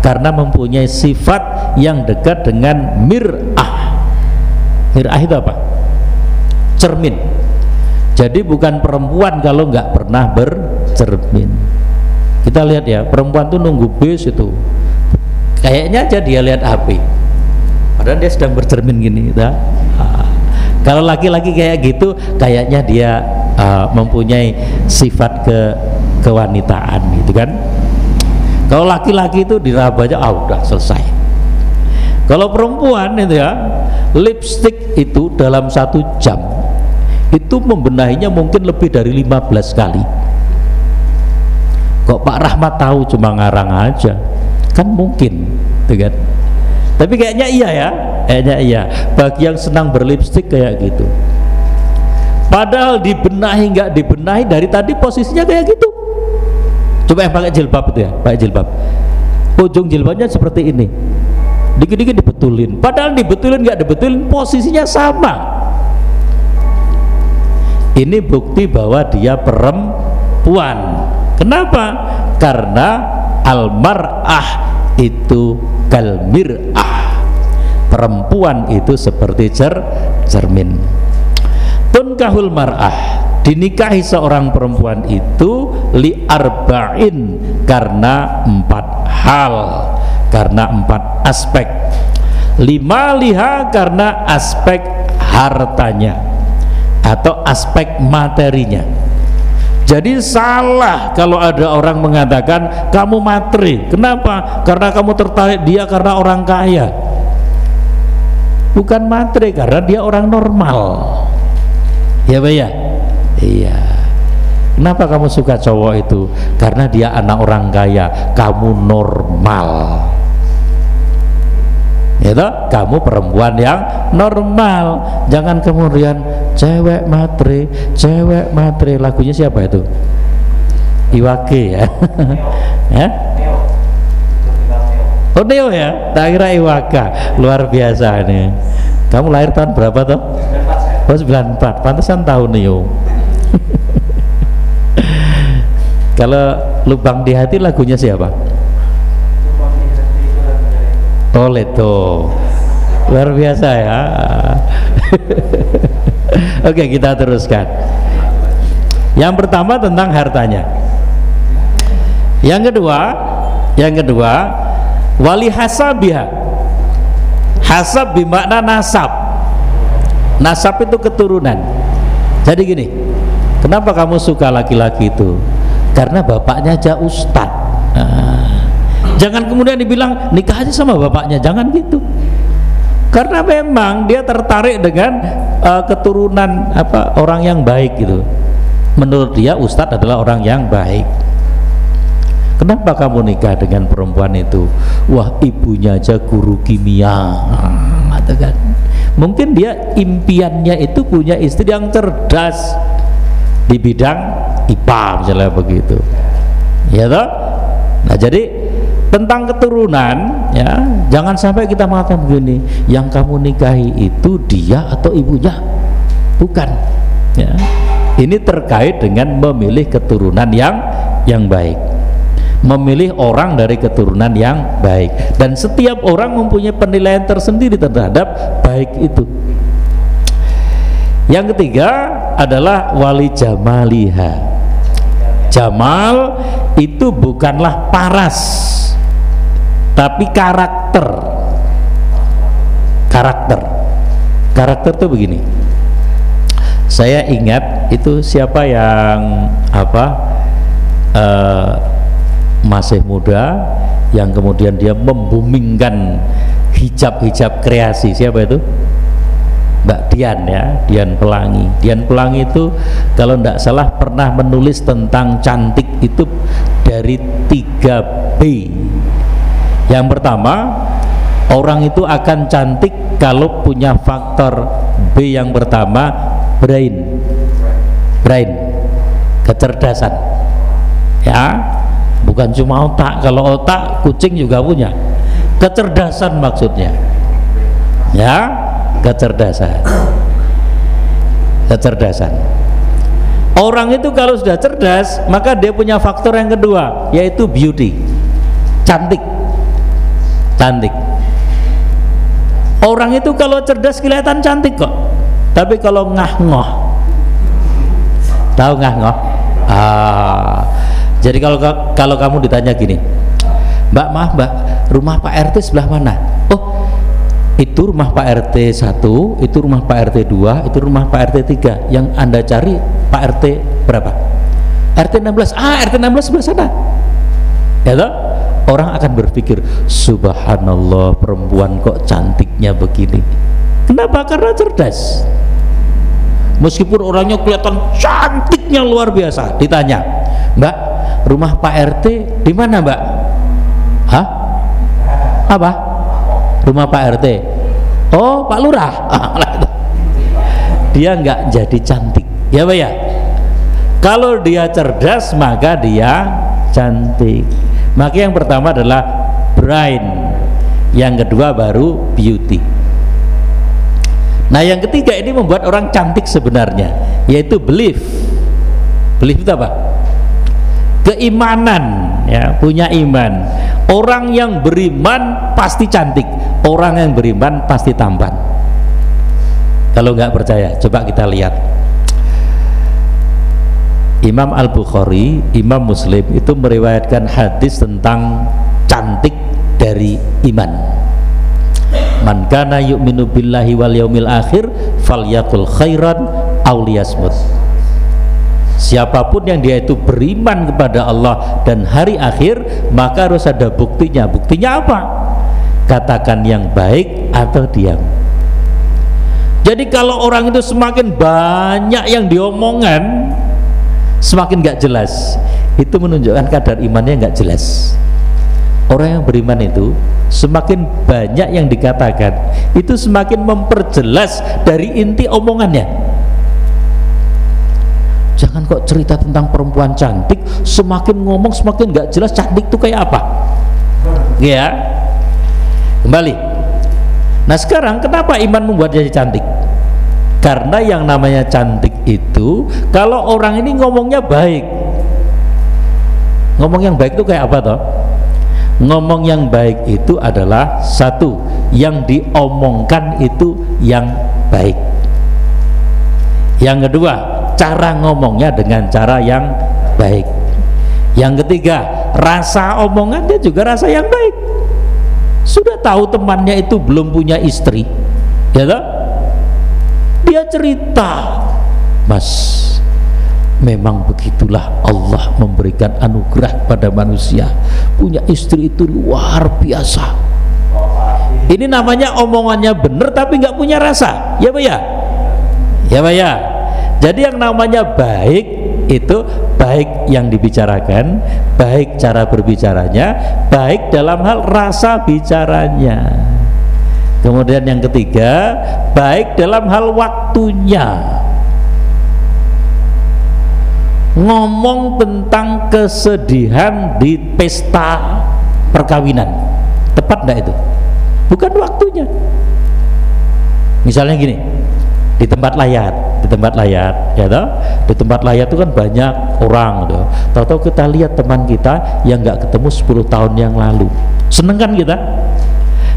Karena mempunyai sifat yang dekat dengan mir'ah. Mir'ah itu apa? cermin jadi bukan perempuan kalau nggak pernah bercermin. Kita lihat ya perempuan tuh nunggu bis itu. Kayaknya aja dia lihat HP padahal dia sedang bercermin gini ya. kalau laki-laki kayak gitu kayaknya dia uh, mempunyai sifat ke kewanitaan gitu kan. Kalau laki-laki itu diraba aja ah udah selesai. Kalau perempuan itu ya lipstick itu dalam satu jam itu membenahinya mungkin lebih dari 15 kali. Kok Pak Rahmat tahu cuma ngarang aja? Kan mungkin gitu kan? Tapi kayaknya iya ya kayaknya iya. Bagi yang senang berlipstik kayak gitu. Padahal dibenahi nggak dibenahi dari tadi posisinya kayak gitu. Coba yang pakai jilbab itu ya pakai jilbab. Ujung jilbabnya seperti ini. Dikit-dikit dibetulin. Padahal dibetulin nggak dibetulin posisinya sama ini bukti bahwa dia perempuan. Kenapa? karena almar'ah itu kalmir'ah. Perempuan itu seperti cer cermin. Tunkahul mar'ah. Dinikahi seorang perempuan itu li arba'in. Karena empat hal. Karena empat aspek. Lima liha karena aspek hartanya atau aspek materinya. Jadi salah kalau ada orang mengatakan kamu materi. Kenapa? karena kamu tertarik dia karena orang kaya. Bukan materi karena dia orang normal. Ya Pak ya? iya. Kenapa kamu suka cowok itu? karena dia anak orang kaya. Kamu normal itu kamu perempuan yang normal. Jangan kemudian cewek matre cewek matre lagunya siapa itu? Iwake ya. *laughs* Ya? Oh Neo ya, tak kira Iwaka. Luar biasa nih. Kamu lahir tahun berapa toh? Oh 94, pantesan tahun Neo. *laughs* Kalau lubang di hati lagunya siapa? Toledo luar biasa ya. *laughs* Oke kita teruskan. Yang pertama tentang hartanya. Yang kedua yang kedua wali hasabiha hasab bermakna nasab. Nasab itu keturunan. Jadi gini kenapa kamu suka laki-laki itu? Karena bapaknya aja ustad. Nah, jangan kemudian dibilang nikah aja sama bapaknya. Jangan gitu. Karena memang dia tertarik dengan uh, keturunan apa orang yang baik gitu. Menurut dia ustadz adalah orang yang baik. Kenapa kamu nikah dengan perempuan itu? Wah ibunya aja guru kimia. Nah, kan. Mungkin dia impiannya itu punya istri yang cerdas di bidang IPA misalnya begitu. Ya toh? Nah jadi tentang keturunan ya jangan sampai kita mengatakan begini yang kamu nikahi itu dia atau ibunya? Bukan ya. Ini terkait dengan memilih keturunan yang yang baik. Memilih orang dari keturunan yang baik. Dan setiap orang mempunyai penilaian tersendiri terhadap baik itu. Yang ketiga adalah wali jamaliha. Jamal itu bukanlah paras tapi karakter. Karakter. Karakter itu begini. Saya ingat itu siapa yang apa uh, masih muda yang kemudian dia membumingkan hijab-hijab kreasi. Siapa itu? Mbak Dian ya Dian Pelangi. Dian Pelangi itu kalau tidak salah pernah menulis tentang cantik itu dari 3 B yang pertama orang itu akan cantik kalau punya faktor B yang pertama brain. Brain kecerdasan. Ya bukan cuma otak. Kalau otak kucing juga punya. Kecerdasan maksudnya. Ya kecerdasan. Kecerdasan. Orang itu kalau sudah cerdas maka dia punya faktor yang kedua yaitu beauty. Cantik cantik orang itu kalau cerdas kelihatan cantik kok tapi kalau ngah-ngoh tahu ngah-ngoh ah jadi kalau kalau kamu ditanya gini, Mbak maaf Mbak, rumah Pak RT sebelah mana? Oh, itu rumah Pak RT 1, itu rumah Pak RT 2, itu rumah Pak RT 3. Yang Anda cari Pak RT berapa? RT 16. Ah, RT 16 sebelah sana. Ya toh? Orang akan berpikir, subhanallah perempuan kok cantiknya begini. Kenapa? Karena cerdas. Meskipun orangnya kelihatan cantiknya luar biasa, ditanya, Mbak, rumah Pak RT di mana Mbak? Hah? Apa? Rumah Pak RT. Oh, Pak Lurah. *laughs* dia nggak jadi cantik, ya Pak ya? Kalau dia cerdas maka dia cantik. Maka yang pertama adalah brain, yang kedua baru beauty. Nah yang ketiga ini membuat orang cantik sebenarnya, yaitu belief. Belief itu apa? keimanan ya punya iman orang yang beriman pasti cantik orang yang beriman pasti tampan kalau nggak percaya coba kita lihat Imam Al-Bukhari, Imam Muslim itu meriwayatkan hadis tentang cantik dari iman. Man kana yu'minu billahi wal yaumil akhir falyakul khairan aw liyasmut. Siapa pun yang dia itu beriman kepada Allah dan hari akhir maka harus ada buktinya. Buktinya apa? Katakan yang baik atau diam. Jadi kalau orang itu semakin banyak yang diomongan semakin gak jelas. Itu menunjukkan kadar imannya gak jelas. Orang yang beriman itu semakin banyak yang dikatakan itu semakin memperjelas dari inti omongannya. Jangan kok cerita tentang perempuan cantik semakin ngomong semakin nggak jelas cantik itu kayak apa? Ya kembali. Nah sekarang kenapa iman membuat jadi cantik karena yang namanya cantik itu kalau orang ini ngomongnya baik. Ngomong yang baik itu kayak apa toh? Ngomong yang baik itu adalah satu yang diomongkan itu yang baik. Yang kedua cara ngomongnya dengan cara yang baik. Yang ketiga rasa omongannya juga rasa yang baik. Sudah tahu temannya itu belum punya istri ya toh? Dia cerita. Mas memang begitulah Allah memberikan anugerah pada manusia. Punya istri itu luar biasa. Ini namanya omongannya benar tapi nggak punya rasa. Ya pak ya? Ya pak ya? Jadi yang namanya baik itu baik yang dibicarakan, baik cara berbicaranya, baik dalam hal rasa bicaranya. Kemudian yang ketiga, baik dalam hal waktunya. Ngomong tentang kesedihan di pesta perkawinan. Tepat enggak itu? Bukan waktunya. Misalnya gini, di tempat layar di tempat layar ya toh di tempat layar itu kan banyak orang tuh tahu-tahu kita lihat teman kita yang nggak ketemu 10 tahun yang lalu seneng kan kita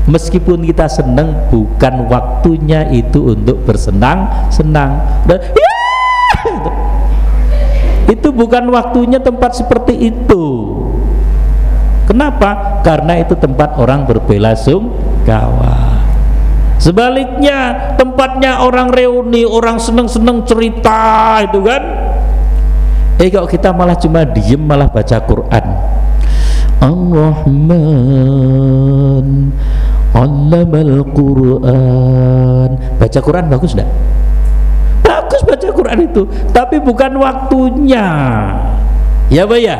meskipun kita seneng bukan waktunya itu untuk bersenang senang. Dan, itu bukan waktunya tempat seperti itu. Kenapa? Karena itu tempat orang berbela sungkawa Sebaliknya tempatnya orang reuni, orang seneng-seneng cerita itu kan. Eh kalau kita malah cuma diem malah baca Quran. Ar-Rahman Allamal Quran. Baca Quran bagus enggak? Bagus baca Quran itu, tapi bukan waktunya. Ya, Pak ya?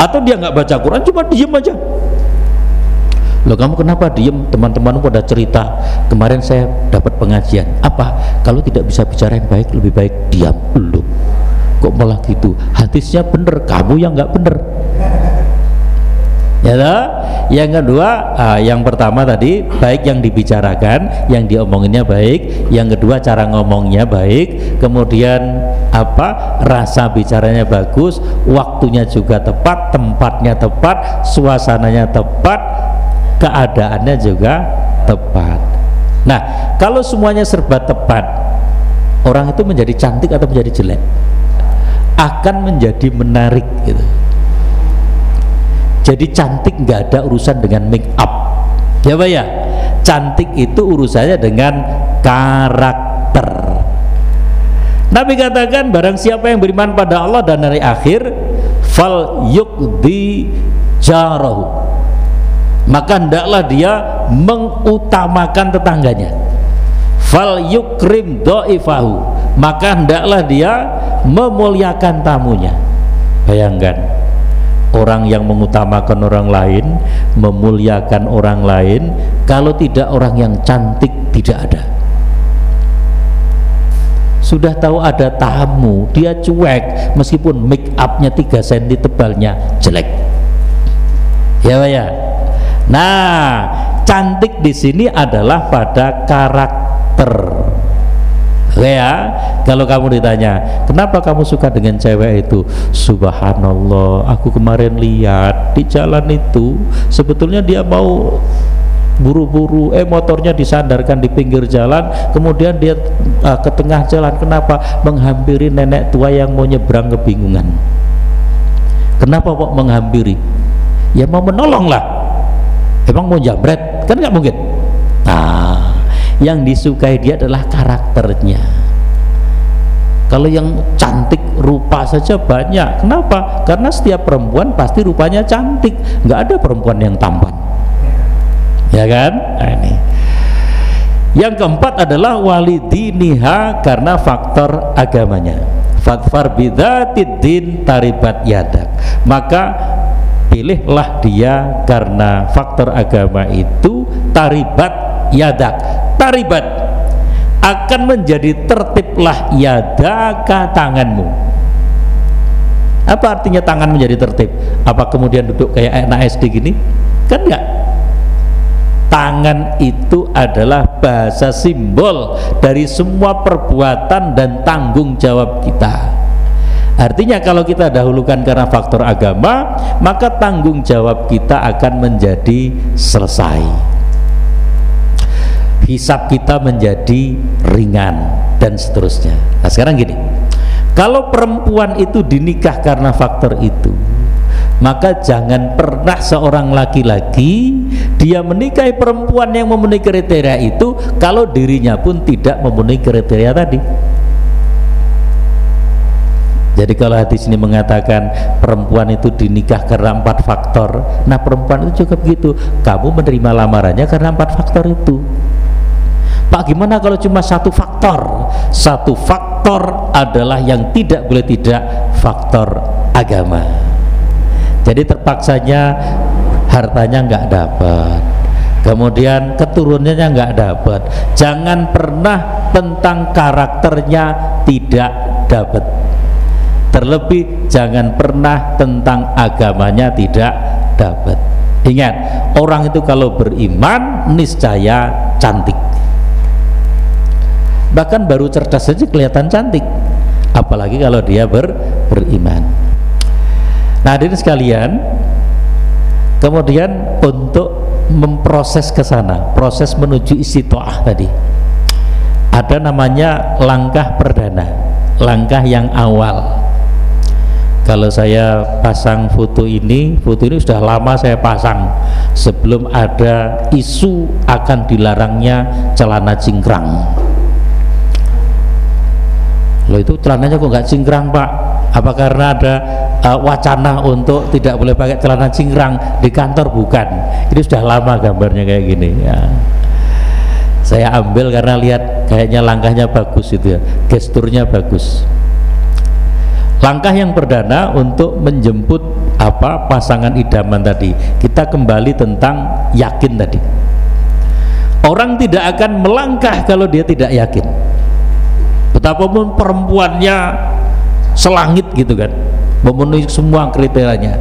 Atau dia nggak baca Quran cuma diem aja Loh kamu kenapa diem? Teman-temanmu pada cerita Kemarin saya dapat pengajian Apa? Kalau tidak bisa bicara yang baik Lebih baik diam dulu Kok malah gitu? Hadisnya bener Kamu yang nggak bener Ya toh? Yang kedua, ah, yang pertama tadi baik yang dibicarakan, yang diomonginnya baik, yang kedua cara ngomongnya baik, kemudian apa? Rasa bicaranya bagus, waktunya juga tepat, tempatnya tepat, suasananya tepat, keadaannya juga tepat. Nah kalau semuanya serba tepat orang itu menjadi cantik atau menjadi jelek? Akan menjadi menarik gitu jadi cantik nggak ada urusan dengan make up. Ya Pak ya? Cantik itu urusannya dengan karakter. Nabi katakan barang siapa yang beriman pada Allah dan hari akhir fal yukdi jarahu. Maka hendaklah dia mengutamakan tetangganya. Fal yukrim do'ifahu. Maka hendaklah dia memuliakan tamunya. Bayangkan orang yang mengutamakan orang lain memuliakan orang lain kalau tidak orang yang cantik tidak ada. Sudah tahu ada tamu dia cuek meskipun make upnya 3 cm tebalnya jelek. Ya ya? Nah, cantik di sini adalah pada karakter. Ya, kalau kamu ditanya, kenapa kamu suka dengan cewek itu? Subhanallah, aku kemarin lihat di jalan itu, sebetulnya dia mau buru-buru eh motornya disandarkan di pinggir jalan kemudian dia uh, ke tengah jalan kenapa menghampiri nenek tua yang mau nyebrang kebingungan? Kenapa kok menghampiri? Ya mau menolong lah emang mau jambret? Kan nggak mungkin? Nah yang disukai dia adalah karakternya. Kalau yang cantik rupa saja banyak. Kenapa? Karena setiap perempuan pasti rupanya cantik. Nggak ada perempuan yang tampan. Ya kan? Nah, ini. Yang keempat adalah walidiniha karena faktor agamanya. Fatfar bidatid taribat yadak. Maka pilihlah dia karena faktor agama itu taribat yadak taribat. Akan menjadi tertiblah yadaka tanganmu. Apa artinya tangan menjadi tertib? Apa kemudian duduk kayak anak SD gini? Kan enggak. Tangan itu adalah bahasa simbol dari semua perbuatan dan tanggung jawab kita. Artinya kalau kita dahulukan karena faktor agama, maka tanggung jawab kita akan menjadi selesai. Hisap kita menjadi ringan dan seterusnya. Nah, sekarang gini. Kalau perempuan itu dinikah karena faktor itu, maka jangan pernah seorang laki-laki dia menikahi perempuan yang memenuhi kriteria itu kalau dirinya pun tidak memenuhi kriteria tadi. Jadi kalau hadis ini mengatakan perempuan itu dinikah karena empat faktor, nah perempuan itu juga begitu. Kamu menerima lamarannya karena empat faktor itu. Pak gimana kalau cuma satu faktor? Satu faktor adalah yang tidak boleh tidak faktor agama. Jadi terpaksanya hartanya nggak dapat, kemudian keturunannya nggak dapat. Jangan pernah tentang karakternya tidak dapat terlebih jangan pernah tentang agamanya tidak dapat ingat orang itu kalau beriman niscaya cantik bahkan baru cerdas saja kelihatan cantik. Apalagi kalau dia ber, beriman. Nah hadirin sekalian kemudian untuk memproses ke sana proses menuju istitoah tadi. Ada namanya langkah perdana langkah yang awal. Kalau saya pasang foto ini foto ini sudah lama saya pasang. Sebelum ada isu akan dilarangnya celana cingkrang loh itu celananya kok nggak cingkrang pak? Apa karena ada uh, wacana untuk tidak boleh pakai celana cingkrang di kantor? Bukan. Ini sudah lama gambarnya kayak gini ya. Saya ambil karena lihat kayaknya langkahnya bagus itu ya gesturnya bagus. Langkah yang perdana untuk menjemput apa pasangan idaman tadi. Kita kembali tentang yakin tadi. Orang tidak akan melangkah kalau dia tidak yakin betapapun perempuannya selangit gitu kan memenuhi semua kriterianya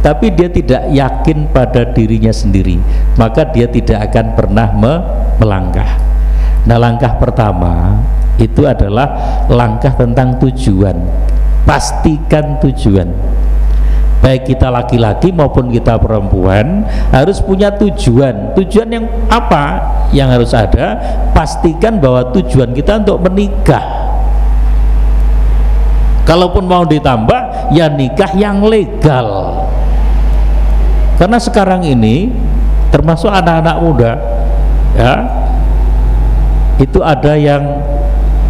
tapi dia tidak yakin pada dirinya sendiri maka dia tidak akan pernah me melangkah. Nah langkah pertama itu adalah langkah tentang tujuan. Pastikan tujuan baik kita laki-laki maupun kita perempuan harus punya tujuan. Tujuan yang apa yang harus ada? Pastikan bahwa tujuan kita untuk menikah. Kalaupun mau ditambah ya nikah yang legal. Karena sekarang ini termasuk anak-anak muda ya itu ada yang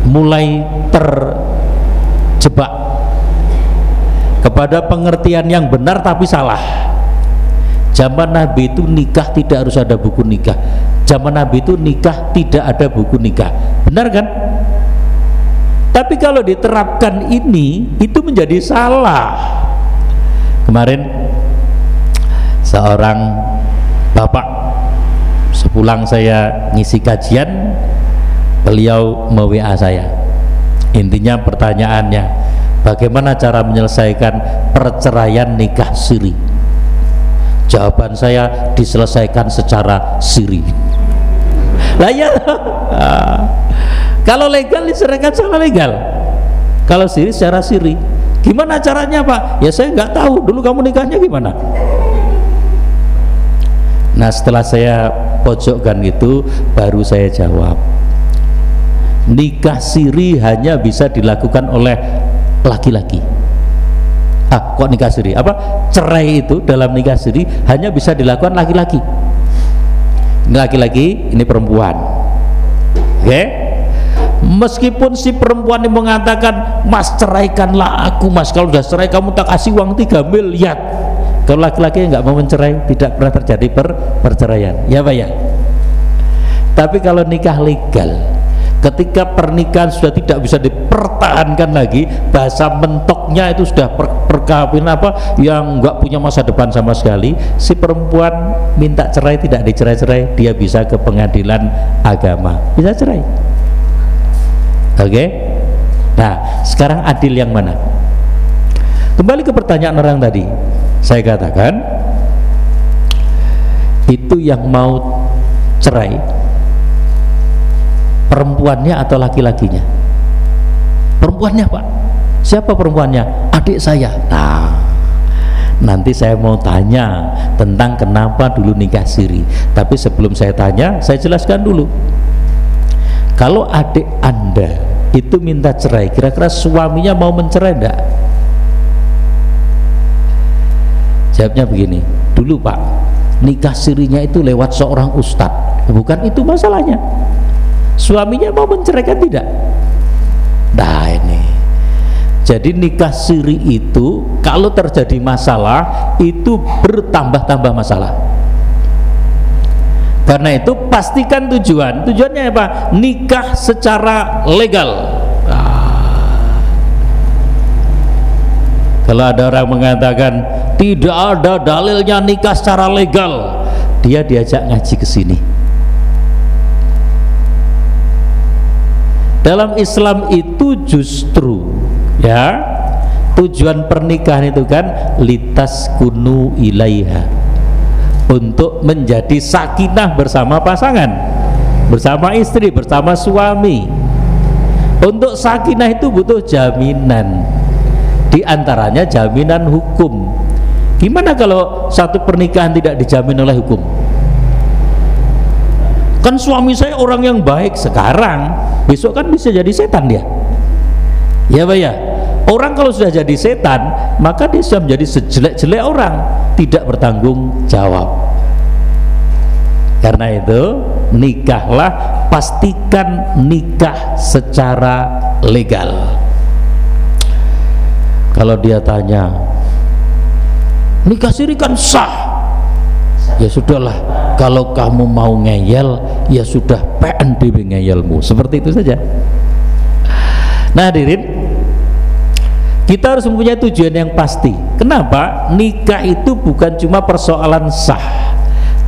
mulai terjebak kepada pengertian yang benar tapi salah. Zaman Nabi itu nikah tidak harus ada buku nikah. Zaman Nabi itu nikah tidak ada buku nikah. Benar kan? Tapi kalau diterapkan ini itu menjadi salah. Kemarin seorang bapak sepulang saya ngisi kajian beliau me-WA saya. Intinya pertanyaannya bagaimana cara menyelesaikan perceraian nikah siri? Jawaban saya diselesaikan secara siri. Lah ya kalau legal diserahkan secara legal. Kalau siri secara siri. Gimana caranya pak? Ya saya nggak tahu. Dulu kamu nikahnya gimana? Nah setelah saya pojokkan itu baru saya jawab. Nikah siri hanya bisa dilakukan oleh laki-laki. Ah kok nikah siri? Apa? Cerai itu dalam nikah siri hanya bisa dilakukan laki-laki. Laki-laki ini perempuan. Oke? Okay? meskipun si perempuan ini mengatakan mas ceraikanlah aku mas. Kalau sudah cerai kamu tak kasih uang 3 miliar. Kalau laki-laki nggak mau mencerai tidak pernah terjadi per perceraian. Ya pak ya? Tapi kalau nikah legal ketika pernikahan sudah tidak bisa dipertahankan lagi bahasa mentoknya itu sudah per, perkawinan apa yang nggak punya masa depan sama sekali si perempuan minta cerai tidak dicerai-cerai dia bisa ke pengadilan agama. Bisa cerai. Oke? Okay? nah sekarang adil yang mana? Kembali ke pertanyaan orang tadi. Saya katakan itu yang mau cerai perempuannya atau laki-lakinya? Perempuannya pak. Siapa perempuannya? Adik saya. Nah nanti saya mau tanya tentang kenapa dulu nikah siri. Tapi sebelum saya tanya saya jelaskan dulu. Kalau adik anda itu minta cerai kira-kira suaminya mau mencerai enggak? Jawabnya begini dulu pak nikah sirinya itu lewat seorang ustadz. Bukan itu masalahnya suaminya mau menceraikan tidak? Nah ini. Jadi nikah siri itu kalau terjadi masalah itu bertambah-tambah masalah. Karena itu pastikan tujuan. Tujuannya apa? Nikah secara legal. Nah. kalau ada orang mengatakan tidak ada dalilnya nikah secara legal. Dia diajak ngaji ke sini dalam Islam itu justru ya tujuan pernikahan itu kan litas kunu ilaiha. Untuk menjadi sakinah bersama pasangan bersama istri bersama suami. Untuk sakinah itu butuh jaminan. Di antaranya jaminan hukum. Gimana kalau satu pernikahan tidak dijamin oleh hukum kan suami saya orang yang baik. Sekarang besok kan bisa jadi setan dia. Ya Pak ya? Orang kalau sudah jadi setan maka dia sudah menjadi sejelek-jelek orang. Tidak bertanggung jawab. Karena itu nikahlah pastikan nikah secara legal. Kalau dia tanya nikah siri kan sah? Ya sudahlah kalau kamu mau ngeyel ya sudah PNBB ngeyelmu. Seperti itu saja. Nah hadirin kita harus mempunyai tujuan yang pasti. Kenapa? Nikah itu bukan cuma persoalan sah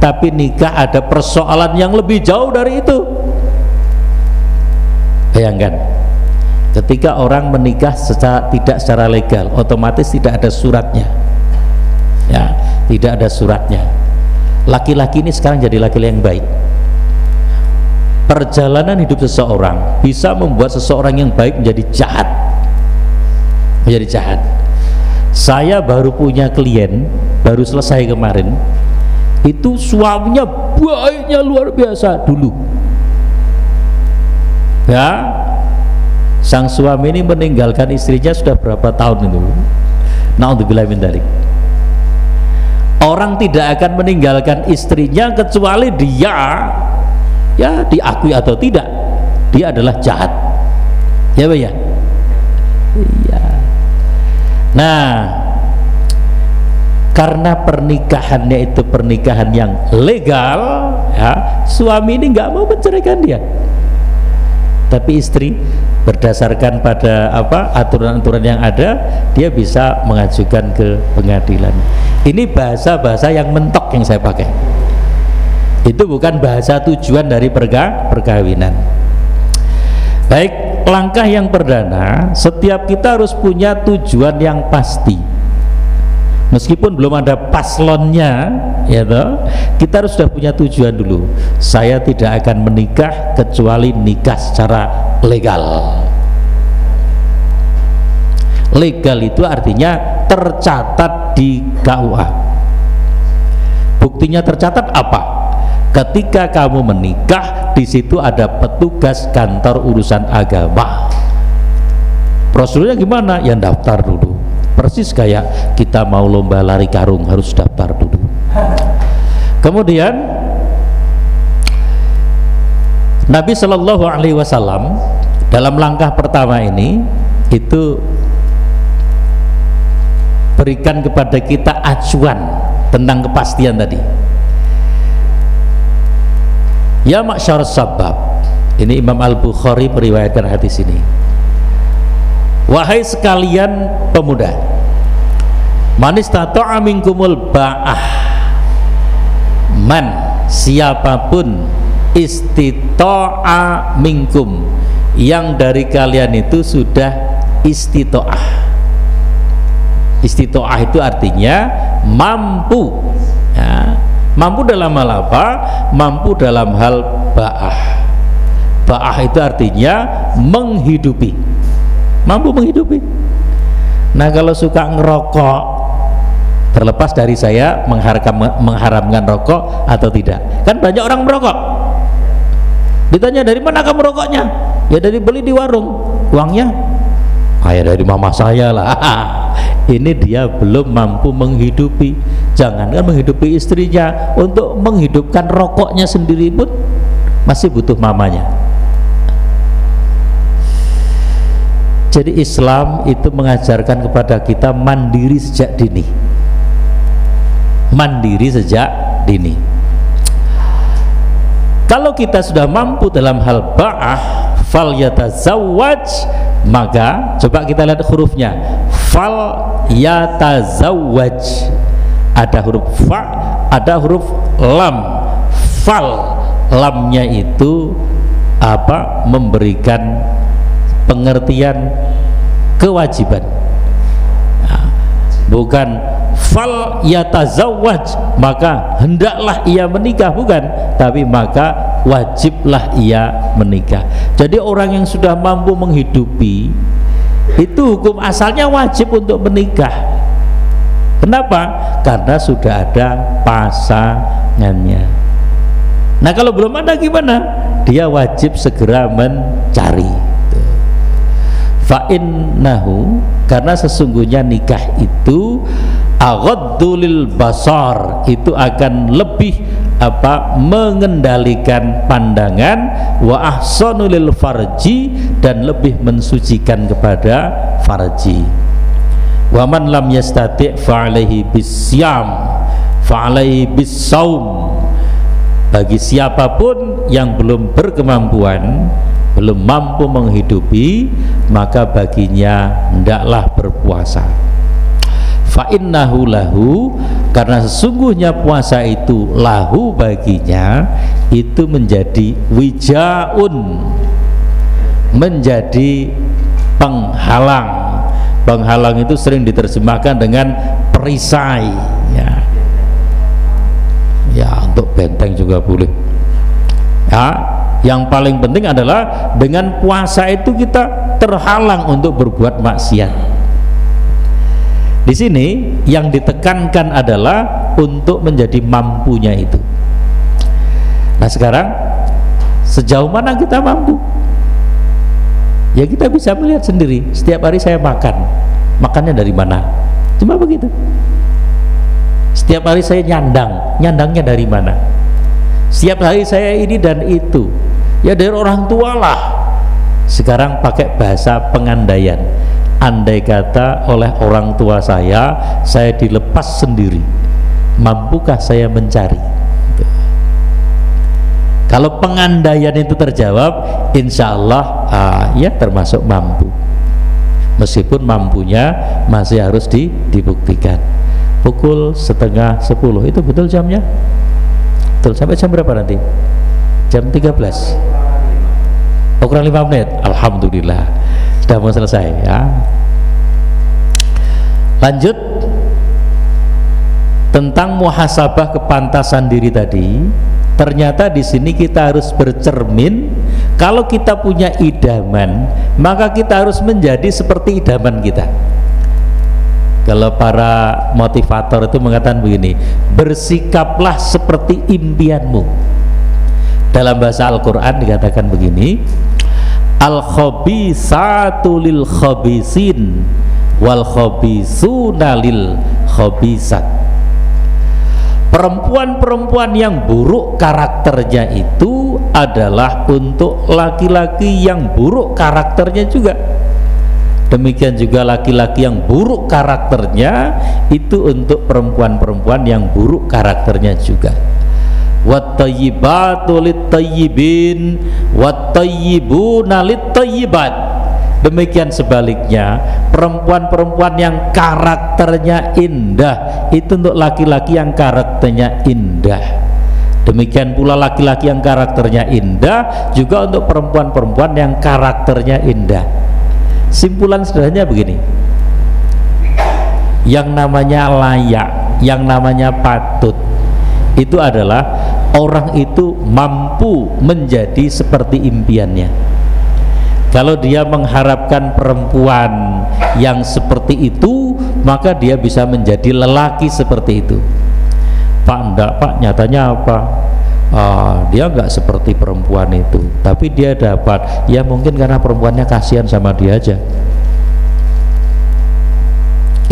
tapi nikah ada persoalan yang lebih jauh dari itu. Bayangkan ketika orang menikah secara tidak secara legal otomatis tidak ada suratnya. Ya tidak ada suratnya laki-laki ini sekarang jadi laki-laki yang baik. Perjalanan hidup seseorang bisa membuat seseorang yang baik menjadi jahat. Menjadi jahat. Saya baru punya klien baru selesai kemarin itu suaminya baiknya luar biasa dulu. Ya. Sang suami ini meninggalkan istrinya sudah berapa tahun itu? Naudzubillah min dari orang tidak akan meninggalkan istrinya kecuali dia ya diakui atau tidak dia adalah jahat. Ya Pak ya? Iya. Nah karena pernikahannya itu pernikahan yang legal ya suami ini nggak mau menceraikan dia tapi istri berdasarkan pada apa aturan-aturan yang ada dia bisa mengajukan ke pengadilan. Ini bahasa-bahasa yang mentok yang saya pakai. Itu bukan bahasa tujuan dari perga, perkawinan. Baik langkah yang perdana setiap kita harus punya tujuan yang pasti meskipun belum ada paslonnya ya toh, kita harus sudah punya tujuan dulu. Saya tidak akan menikah kecuali nikah secara legal. Legal itu artinya tercatat di KUA buktinya tercatat apa? Ketika kamu menikah di situ ada petugas kantor urusan agama. Prosedurnya gimana? Yang daftar dulu persis kayak kita mau lomba lari karung harus daftar dulu. Kemudian Nabi Shallallahu Alaihi Wasallam dalam langkah pertama ini itu berikan kepada kita acuan tentang kepastian tadi. Ya maksyar sabab ini Imam Al-Bukhari meriwayatkan hadis ini wahai sekalian pemuda manis tato'a minkumul ba'ah man siapa pun istito'a minkum yang dari kalian itu sudah istito'ah istito'ah itu artinya mampu ya. mampu dalam hal apa? mampu dalam hal ba'ah ba'ah itu artinya menghidupi mampu menghidupi. Nah kalau suka ngerokok terlepas dari saya mengharamkan, mengharamkan rokok atau tidak. Kan banyak orang merokok. Ditanya dari mana kamu rokoknya? Ya dari beli di warung. Uangnya? Kayak dari mama saya lah. *laughs* Ini dia belum mampu menghidupi. Jangankan menghidupi istrinya untuk menghidupkan rokoknya sendiri pun masih butuh mamanya Jadi Islam itu mengajarkan kepada kita mandiri sejak dini. Mandiri sejak dini. Kalau kita sudah mampu dalam hal ba'ah fal yatazawwaj maka coba kita lihat hurufnya fal yatazawwaj ada huruf fa ada huruf lam fal lamnya itu apa memberikan pengertian kewajiban. Nah, bukan fal yatazawwaj maka hendaklah ia menikah bukan tapi maka wajiblah ia menikah. Jadi orang yang sudah mampu menghidupi itu hukum asalnya wajib untuk menikah. Kenapa? karena sudah ada pasangannya. Nah kalau belum ada gimana? dia wajib segera mencari fa'innahu karena sesungguhnya nikah itu aghadulil basar itu akan lebih apa mengendalikan pandangan wa ahsanulil farji dan lebih mensucikan kepada farji. Wa man lam yastati' fa'alaihi bisyam fa'alaihi bisaum. Bagi siapa pun yang belum berkemampuan belum mampu menghidupi maka baginya hendaklah berpuasa. Fa innahu lahu karena sesungguhnya puasa itu lahu baginya itu menjadi wijaun menjadi penghalang. Penghalang itu sering diterjemahkan dengan perisai ya. Ya untuk benteng juga boleh. Ya yang paling penting adalah dengan puasa itu kita terhalang untuk berbuat maksiat. Di sini yang ditekankan adalah untuk menjadi mampunya itu. Nah sekarang sejauh mana kita mampu? Ya kita bisa melihat sendiri. Setiap hari saya makan. Makannya dari mana? Cuma begitu. Setiap hari saya nyandang. Nyandangnya dari mana? Setiap hari saya ini dan itu ya dari orang tua lah. Sekarang pakai bahasa pengandaian. Andai kata oleh orang tua saya saya dilepas sendiri. Mampukah saya mencari? Kalau pengandaian itu terjawab insya Allah ah, ya termasuk mampu. Meskipun mampunya masih harus di, dibuktikan. Pukul setengah sepuluh itu betul jamnya? Betul. Sampai jam berapa nanti? Jam 13 oh, kurang 5 menit. Alhamdulillah. Sudah mau selesai ya. Lanjut. Tentang muhasabah kepantasan diri tadi ternyata di sini kita harus bercermin kalau kita punya idaman maka kita harus menjadi seperti idaman kita. Kalau para motivator itu mengatakan begini bersikaplah seperti impianmu dalam bahasa Al-Quran dikatakan begini al khabisatu lil khabisin wal khabisuna lil khabisat perempuan-perempuan yang buruk karakternya itu adalah untuk laki-laki yang buruk karakternya juga. Demikian juga laki-laki yang buruk karakternya itu untuk perempuan-perempuan yang buruk karakternya juga wattayyibatu wattayyibuna demikian sebaliknya perempuan-perempuan yang karakternya indah itu untuk laki-laki yang karakternya indah. Demikian pula laki-laki yang karakternya indah juga untuk perempuan-perempuan yang karakternya indah. Simpulan sederhananya begini. Yang namanya layak yang namanya patut itu adalah orang itu mampu menjadi seperti impiannya. Kalau dia mengharapkan perempuan yang seperti itu maka dia bisa menjadi lelaki seperti itu. Pak enggak Pak nyatanya apa? Ah, dia enggak seperti perempuan itu tapi dia dapat. Ya mungkin karena perempuannya kasihan sama dia aja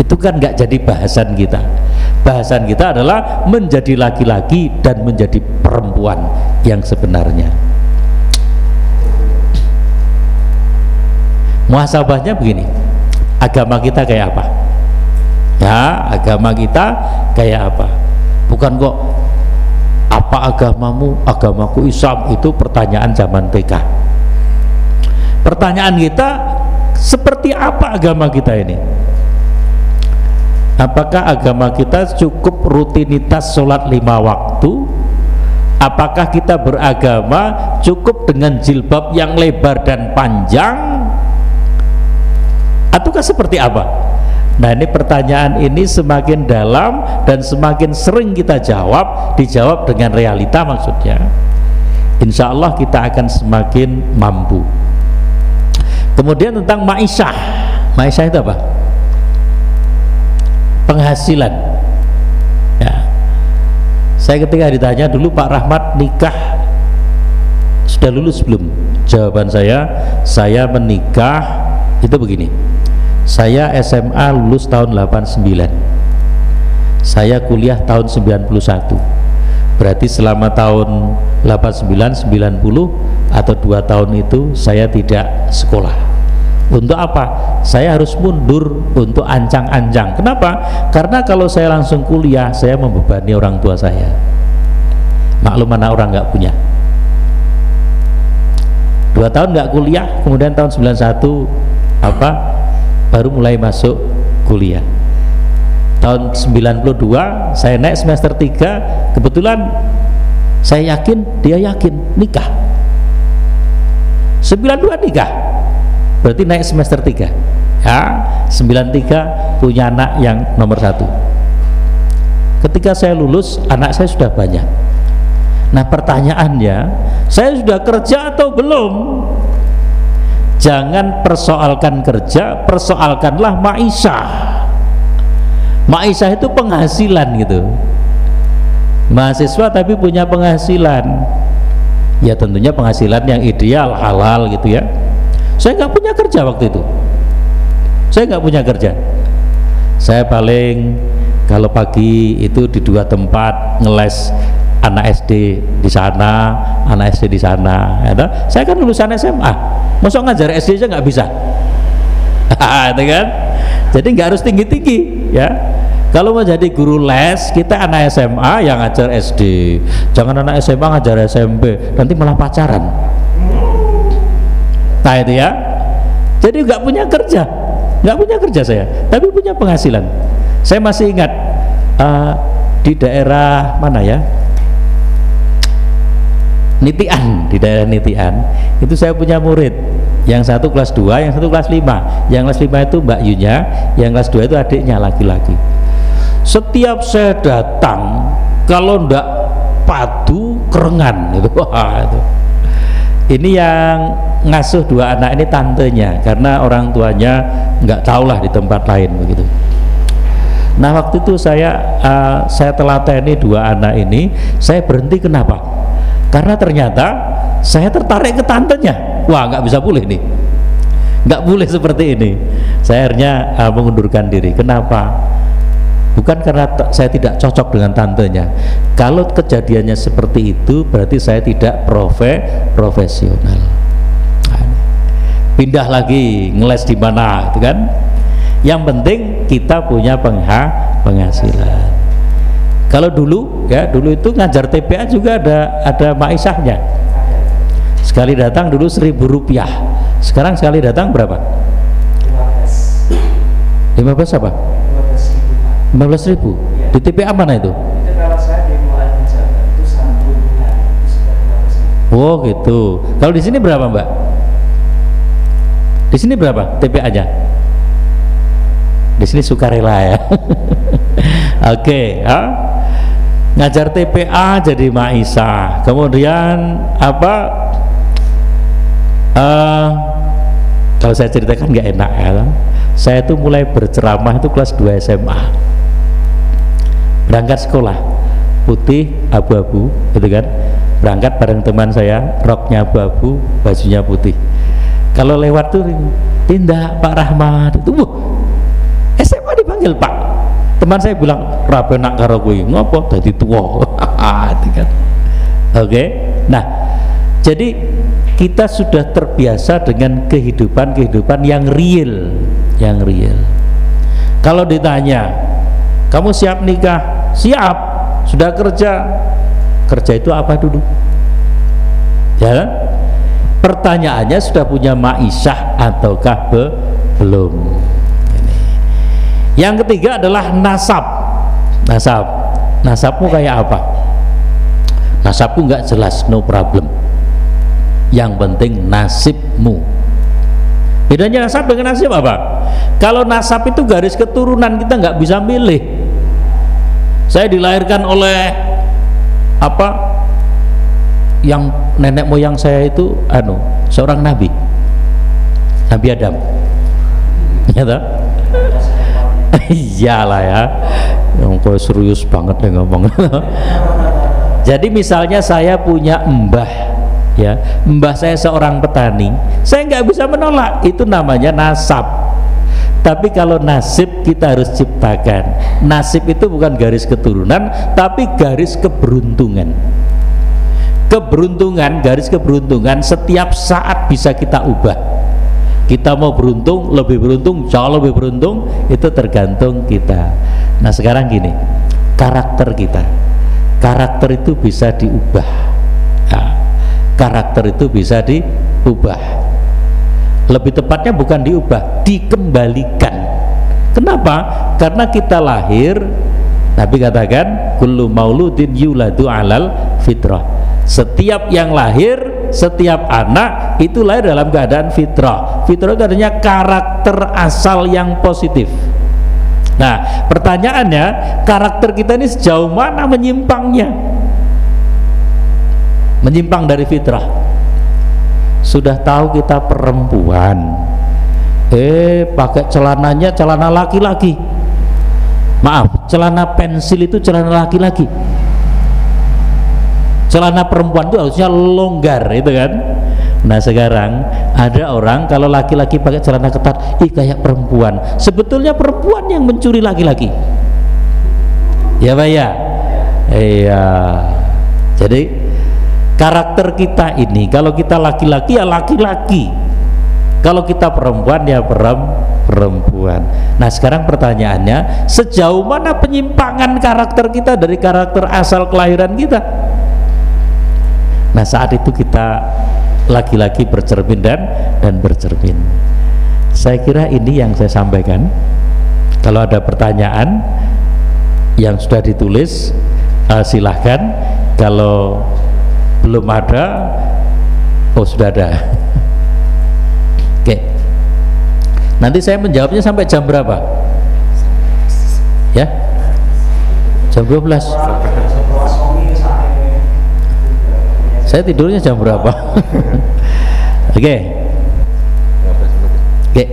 itu kan enggak jadi bahasan kita. Bahasan kita adalah menjadi laki-laki dan menjadi perempuan yang sebenarnya. Muhasabahnya begini agama kita kayak apa? Ya agama kita kayak apa? Bukan kok apa agamamu? Agamaku Islam. Itu pertanyaan zaman TK pertanyaan kita seperti apa agama kita ini apakah agama kita cukup rutinitas sholat lima waktu? Apakah kita beragama cukup dengan jilbab yang lebar dan panjang? Ataukah seperti apa? Nah ini pertanyaan ini semakin dalam dan semakin sering kita jawab dijawab dengan realita maksudnya. Insya Allah kita akan semakin mampu. Kemudian tentang ma'isyah. Ma'isyah itu apa? Penghasilan. Ya. Saya ketika ditanya dulu Pak Rahmat nikah sudah lulus belum? jawaban saya saya menikah itu begini. Saya SMA lulus tahun 89 saya kuliah tahun 91 berarti selama tahun 89 90 atau dua tahun itu saya tidak sekolah untuk apa? Saya harus mundur untuk ancang-ancang. Kenapa? Karena kalau saya langsung kuliah, saya membebani orang tua saya. Maklum mana orang nggak punya. Dua tahun nggak kuliah, kemudian tahun 91 apa? Baru mulai masuk kuliah tahun 92 saya naik semester 3 kebetulan saya yakin dia yakin nikah 92 nikah berarti naik semester 3 ya 93 punya anak yang nomor satu. Ketika saya lulus anak saya sudah banyak. Nah pertanyaannya saya sudah kerja atau belum? Jangan persoalkan kerja persoalkanlah maisha Maisah itu penghasilan gitu. Mahasiswa tapi punya penghasilan. Ya tentunya penghasilan yang ideal halal gitu ya saya nggak punya kerja waktu itu. Saya nggak punya kerja. Saya paling kalau pagi itu di dua tempat ngeles anak SD di sana anak SD di sana ya, saya kan lulusan SMA masuk ngajar SD aja nggak bisa? *laughs* Itu kan? Jadi nggak harus tinggi tinggi ya. Kalau mau jadi guru les, kita anak SMA yang ngajar SD. Jangan anak SMA ngajar SMP, nanti malah pacaran. Nah itu ya. Jadi nggak punya kerja, nggak punya kerja saya, tapi punya penghasilan. Saya masih ingat uh, di daerah mana ya? Nitian, di daerah Nitian, itu saya punya murid yang satu kelas 2, yang satu kelas 5 yang kelas 5 itu Mbak Yunya yang kelas 2 itu adiknya laki-laki setiap saya datang kalau ndak padu kerengan *laughs* itu itu ini yang ngasuh dua anak ini tantenya karena orang tuanya nggak tahulah di tempat lain begitu. Nah waktu itu saya uh, saya telateni dua anak ini saya berhenti kenapa? Karena ternyata saya tertarik ke tantenya. Wah nggak bisa boleh nih nggak boleh seperti ini. Saya akhirnya uh, mengundurkan diri. Kenapa bukan karena saya tidak cocok dengan tantenya. Kalau kejadiannya seperti itu berarti saya tidak profe profesional. Nah, pindah lagi ngeles di mana itu kan? Yang penting kita punya pengha penghasilan. Kalau dulu ya dulu itu ngajar TPA juga ada ada maisahnya. Sekali datang dulu seribu rupiah. Sekarang sekali datang berapa? 15 15 apa 15 ribu? Di TPA mana itu? oh gitu. Kalau di sini berapa mbak? di sini berapa TPA nya? di sini sukarela ya. *laughs* Oke okay, ngajar TPA jadi Maisa. Kemudian apa? Uh, kalau saya ceritakan nggak enak ya. Saya itu mulai berceramah itu kelas 2 SMA berangkat sekolah. Putih abu-abu gitu kan? Berangkat bareng teman saya roknya abu-abu bajunya putih. Kalau lewat tuh tindak Pak Rahmat. Itu wah SMA dipanggil Pak. Teman saya bilang rabe nak karo kuwi ngopo? Dadi tuwa. *laughs* Gitu kan. Oke? Okay? nah jadi kita sudah terbiasa dengan kehidupan-kehidupan yang real yang real. Kalau ditanya kamu siap nikah? Siap. Sudah kerja? Kerja itu apa dulu? Ya kan? pertanyaannya sudah punya maisah ataukah be belum? Ini. yang ketiga adalah nasab. Nasab. Nasabmu kayak apa? Nasabku nggak jelas no problem. Yang penting nasibmu. Bedanya nasab dengan nasib apa? Kalau nasab itu garis keturunan kita nggak bisa milih saya dilahirkan oleh apa? Yang nenek moyang saya itu anu seorang nabi. Nabi Adam. Ya iyalah ya. Yang kau serius banget ya ngomong. *laughs* Jadi misalnya saya punya mbah ya. Mbah saya seorang petani. Saya nggak bisa menolak. Itu namanya nasab tapi kalau nasib kita harus ciptakan nasib itu bukan garis keturunan tapi garis keberuntungan. Keberuntungan garis keberuntungan setiap saat bisa kita ubah. Kita mau beruntung lebih beruntung jauh lebih beruntung itu tergantung kita. Nah sekarang gini karakter kita. Karakter itu bisa diubah. Nah, karakter itu bisa diubah lebih tepatnya bukan diubah dikembalikan. Kenapa? Karena kita lahir Nabi katakan kullu mauludin yuladu alal fitrah. Setiap yang lahir setiap anak itu lahir dalam keadaan fitrah. Fitrah itu artinya karakter asal yang positif. Nah pertanyaannya karakter kita ini sejauh mana menyimpangnya? Menyimpang dari fitrah sudah tahu kita perempuan. Eh pakai celananya celana laki-laki. Maaf celana pensil itu celana laki-laki. Celana perempuan itu harusnya longgar itu kan? Nah sekarang ada orang kalau laki-laki pakai celana ketat ih kayak perempuan. Sebetulnya perempuan yang mencuri laki-laki. Ya pak ya? Iya. Jadi karakter kita ini kalau kita laki-laki ya laki-laki kalau kita perempuan ya perempuan nah sekarang pertanyaannya sejauh mana penyimpangan karakter kita dari karakter asal kelahiran kita Nah saat itu kita laki-laki bercermin dan dan bercermin. Saya kira ini yang saya sampaikan. Kalau ada pertanyaan yang sudah ditulis uh, silahkan. Kalau belum ada, oh sudah ada. Oke. Nanti saya menjawabnya sampai jam berapa? Ya? Jam 12 saya tidurnya jam berapa *laughs* oke oke.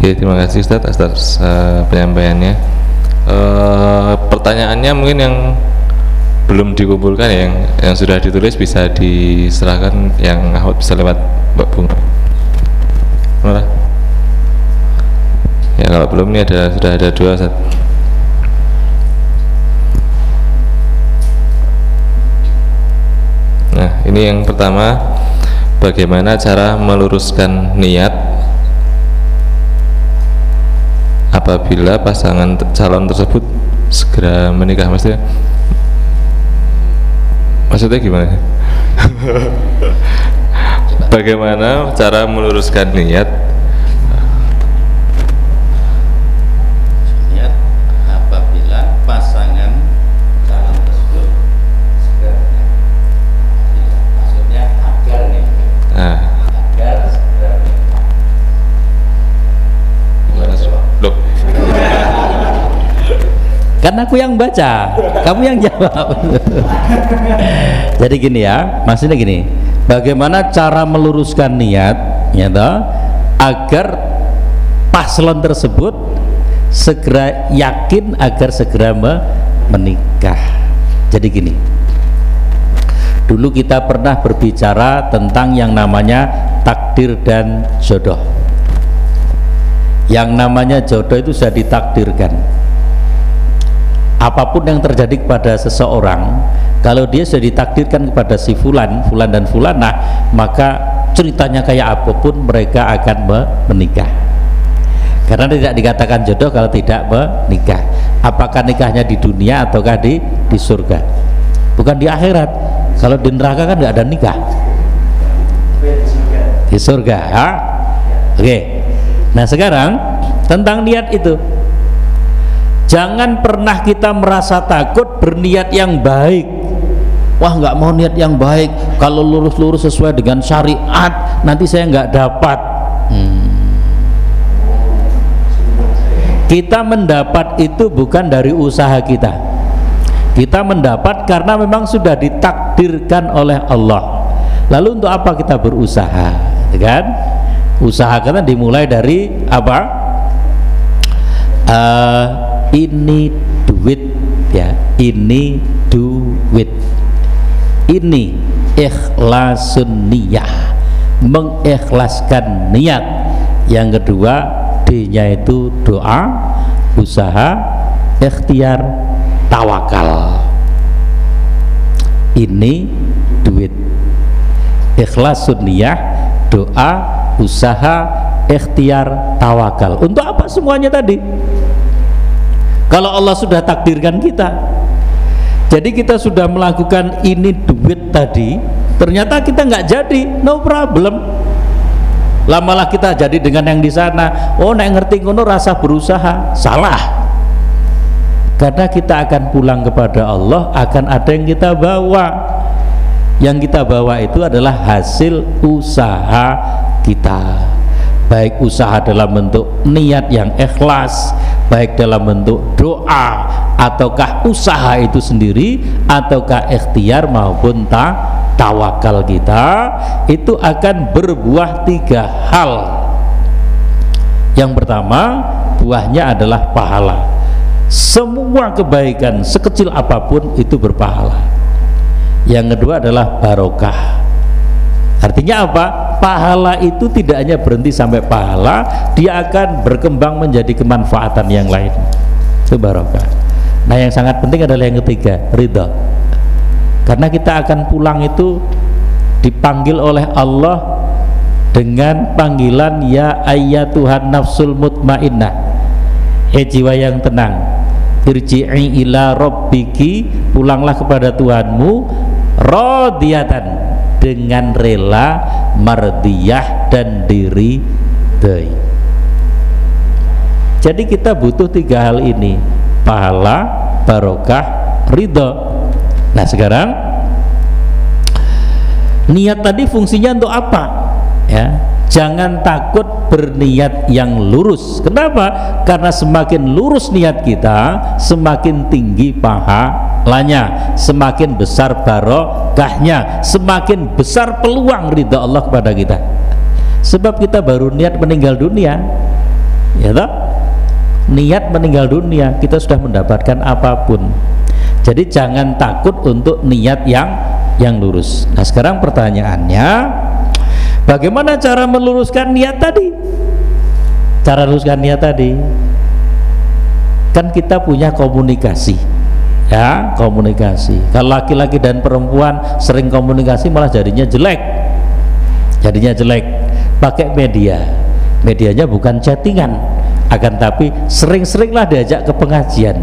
Ya, terima kasih Ustaz atas uh, penyampaiannya. Uh, pertanyaannya mungkin yang belum dikumpulkan ya, yang yang sudah ditulis bisa diserahkan yang ahwat bisa lewat Mbak Bunga. Mana? Ya kalau belum ini ada sudah ada dua Ustaz. Nah, ini yang pertama bagaimana cara meluruskan niat apabila pasangan calon tersebut segera menikah maksudnya? Maksudnya gimana? *laughs* Bagaimana cara meluruskan niat Karena aku yang baca, kamu yang jawab. Jadi gini ya, maksudnya gini, bagaimana cara meluruskan niat, ya toh, agar paslon tersebut segera yakin agar segera menikah. Jadi gini, dulu kita pernah berbicara tentang yang namanya takdir dan jodoh. Yang namanya jodoh itu sudah ditakdirkan apa pun yang terjadi kepada seseorang kalau dia sudah ditakdirkan kepada si fulan fulan dan fulanah maka ceritanya kayak apa pun mereka akan menikah. Karena tidak dikatakan jodoh kalau tidak menikah. Apakah nikahnya di dunia ataukah di di surga? Bukan di akhirat. Kalau di neraka kan nggak ada nikah. Di surga ya? oke. Nah sekarang tentang niat itu jangan pernah kita merasa takut berniat yang baik. Wah nggak mau niat yang baik. Kalau lurus-lurus sesuai dengan syariat nanti saya nggak dapat. Hmm. kita mendapat itu bukan dari usaha kita. Kita mendapat karena memang sudah ditakdirkan oleh Allah. Lalu untuk apa kita berusaha gitu kan? Usaha kita dimulai dari apa? Uh, ini duit ya. Ini duit. Ini ikhlasun niyah. Mengikhlaskan niat. Yang kedua D nya itu doa usaha ikhtiar tawakal. Ini duit. Ikhlas sunniyah doa usaha ikhtiar tawakal. Untuk apa semuanya tadi kalau Allah sudah takdirkan kita. Jadi kita sudah melakukan ini duit tadi ternyata kita nggak jadi. No problem. Lamalah kita jadi dengan yang di sana. Oh nek ngerti ngono rasa berusaha. Salah. Karena kita akan pulang kepada Allah akan ada yang kita bawa. Yang kita bawa itu adalah hasil usaha kita. Baik usaha dalam bentuk niat yang ikhlas baik dalam bentuk doa ataukah usaha itu sendiri ataukah ikhtiar maupun ta tawakal kita itu akan berbuah tiga hal. Yang pertama buahnya adalah pahala. Semua kebaikan sekecil apa pun itu berpahala. Yang kedua adalah barokah artinya apa? pahala itu tidak hanya berhenti sampai pahala dia akan berkembang menjadi kemanfaatan yang lain. Itu barokah nah yang sangat penting adalah yang ketiga ridha. Karena kita akan pulang itu dipanggil oleh Allah dengan panggilan ya Tuhan nafsul mutmainnah. Eh jiwa yang tenang. Irji'i ila rabbiki pulanglah kepada Tuhanmu radiyatan dengan rela mardiyah dan diri dai. Jadi kita butuh tiga hal ini. Pahala barokah ridho nah sekarang niat tadi fungsinya untuk apa? Ya jangan takut berniat yang lurus. Kenapa? karena semakin lurus niat kita semakin tinggi pahalanya semakin besar barokahnya semakin besar peluang ridha Allah kepada kita. Sebab kita baru niat meninggal dunia. Ya toh? niat meninggal dunia kita sudah mendapatkan apa pun. Jadi jangan takut untuk niat yang yang lurus. Nah sekarang pertanyaannya Bagaimana cara meluruskan niat tadi? Cara luruskan niat tadi kan kita punya komunikasi ya komunikasi. Kalau laki-laki dan perempuan sering komunikasi malah jadinya jelek. Jadinya jelek. Pakai media. Medianya bukan chattingan. Akan tapi sering-seringlah diajak ke pengajian.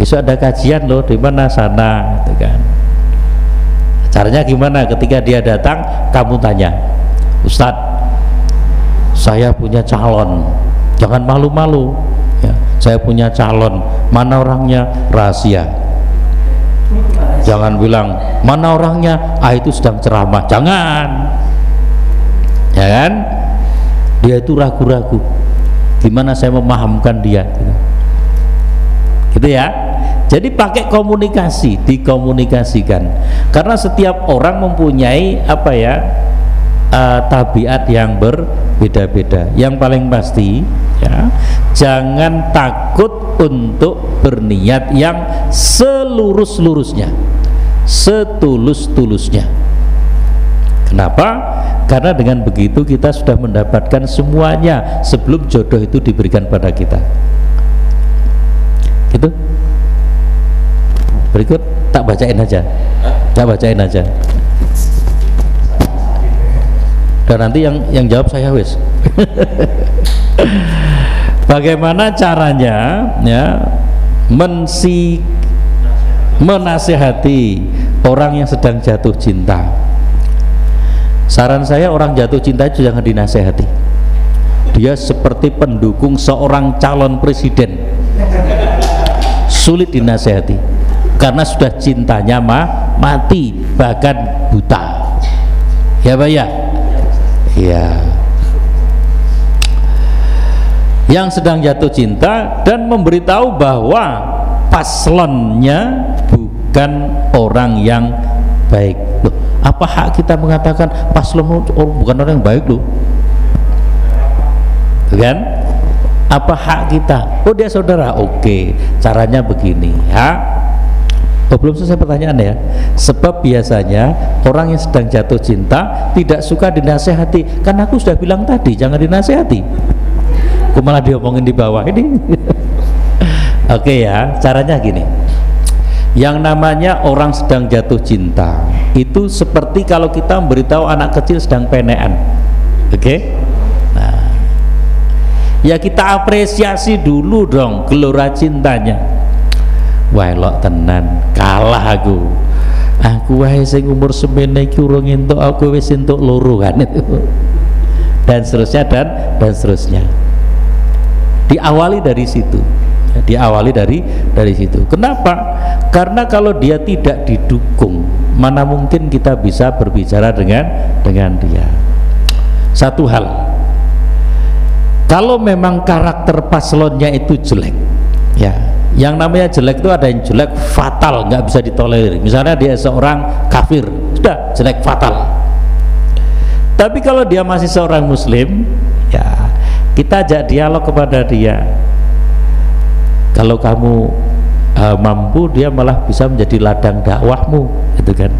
Besok ada kajian loh di mana sana gitu kan caranya gimana? Ketika dia datang kamu tanya Ustadz saya punya calon. Jangan malu-malu. Ya, saya punya calon. Mana orangnya? Rahasia. Jangan bilang mana orangnya? Ah itu sedang ceramah. Jangan. Ya kan? Dia itu ragu-ragu. Gimana saya memahamkan dia? Gitu, gitu ya jadi pakai komunikasi dikomunikasikan. Karena setiap orang mempunyai apa ya uh, tabiat yang berbeda-beda. Yang paling pasti ya jangan takut untuk berniat yang selurus-lurusnya setulus-tulusnya. Kenapa? karena dengan begitu kita sudah mendapatkan semuanya sebelum jodoh itu diberikan pada kita. Gitu berikut tak bacain aja. Tak bacain aja. Dan nanti yang yang jawab saya wis. *laughs* Bagaimana caranya ya mensi menasehati orang yang sedang jatuh cinta? Saran saya orang jatuh cinta itu jangan dinasehati. Dia seperti pendukung seorang calon presiden. Sulit dinasehati karena sudah cintanya mah mati bahkan buta. Ya Pak ya? Ya. Yang sedang jatuh cinta dan memberitahu bahwa paslonnya bukan orang yang baik. Loh apa hak kita mengatakan paslon oh, bukan orang yang baik loh? Kan? Apa hak kita? Oh dia saudara oke. Caranya begini ya Oh, belum selesai pertanyaan ya. Sebab biasanya orang yang sedang jatuh cinta tidak suka dinasehati. Kan aku sudah bilang tadi jangan dinasehati. Aku malah diomongin di bawah ini. *laughs* Oke ya, caranya gini. Yang namanya orang sedang jatuh cinta itu seperti kalau kita memberitahu anak kecil sedang penean. Oke? Nah, ya kita apresiasi dulu dong gelora cintanya wae tenan kalah aku. Aku wae sing umur semene iki urung entuk aku wis entuk loro kan itu. Dan seterusnya dan dan seterusnya. Diawali dari situ. Diawali dari dari situ. Kenapa? Karena kalau dia tidak didukung mana mungkin kita bisa berbicara dengan dengan dia. Satu hal. Kalau memang karakter paslonnya itu jelek ya yang namanya jelek itu ada yang jelek fatal nggak bisa ditolerir. Misalnya dia seorang kafir sudah jelek fatal. Tapi kalau dia masih seorang muslim ya kita ajak dialog kepada dia. Kalau kamu uh, mampu dia malah bisa menjadi ladang dakwahmu gitu kan.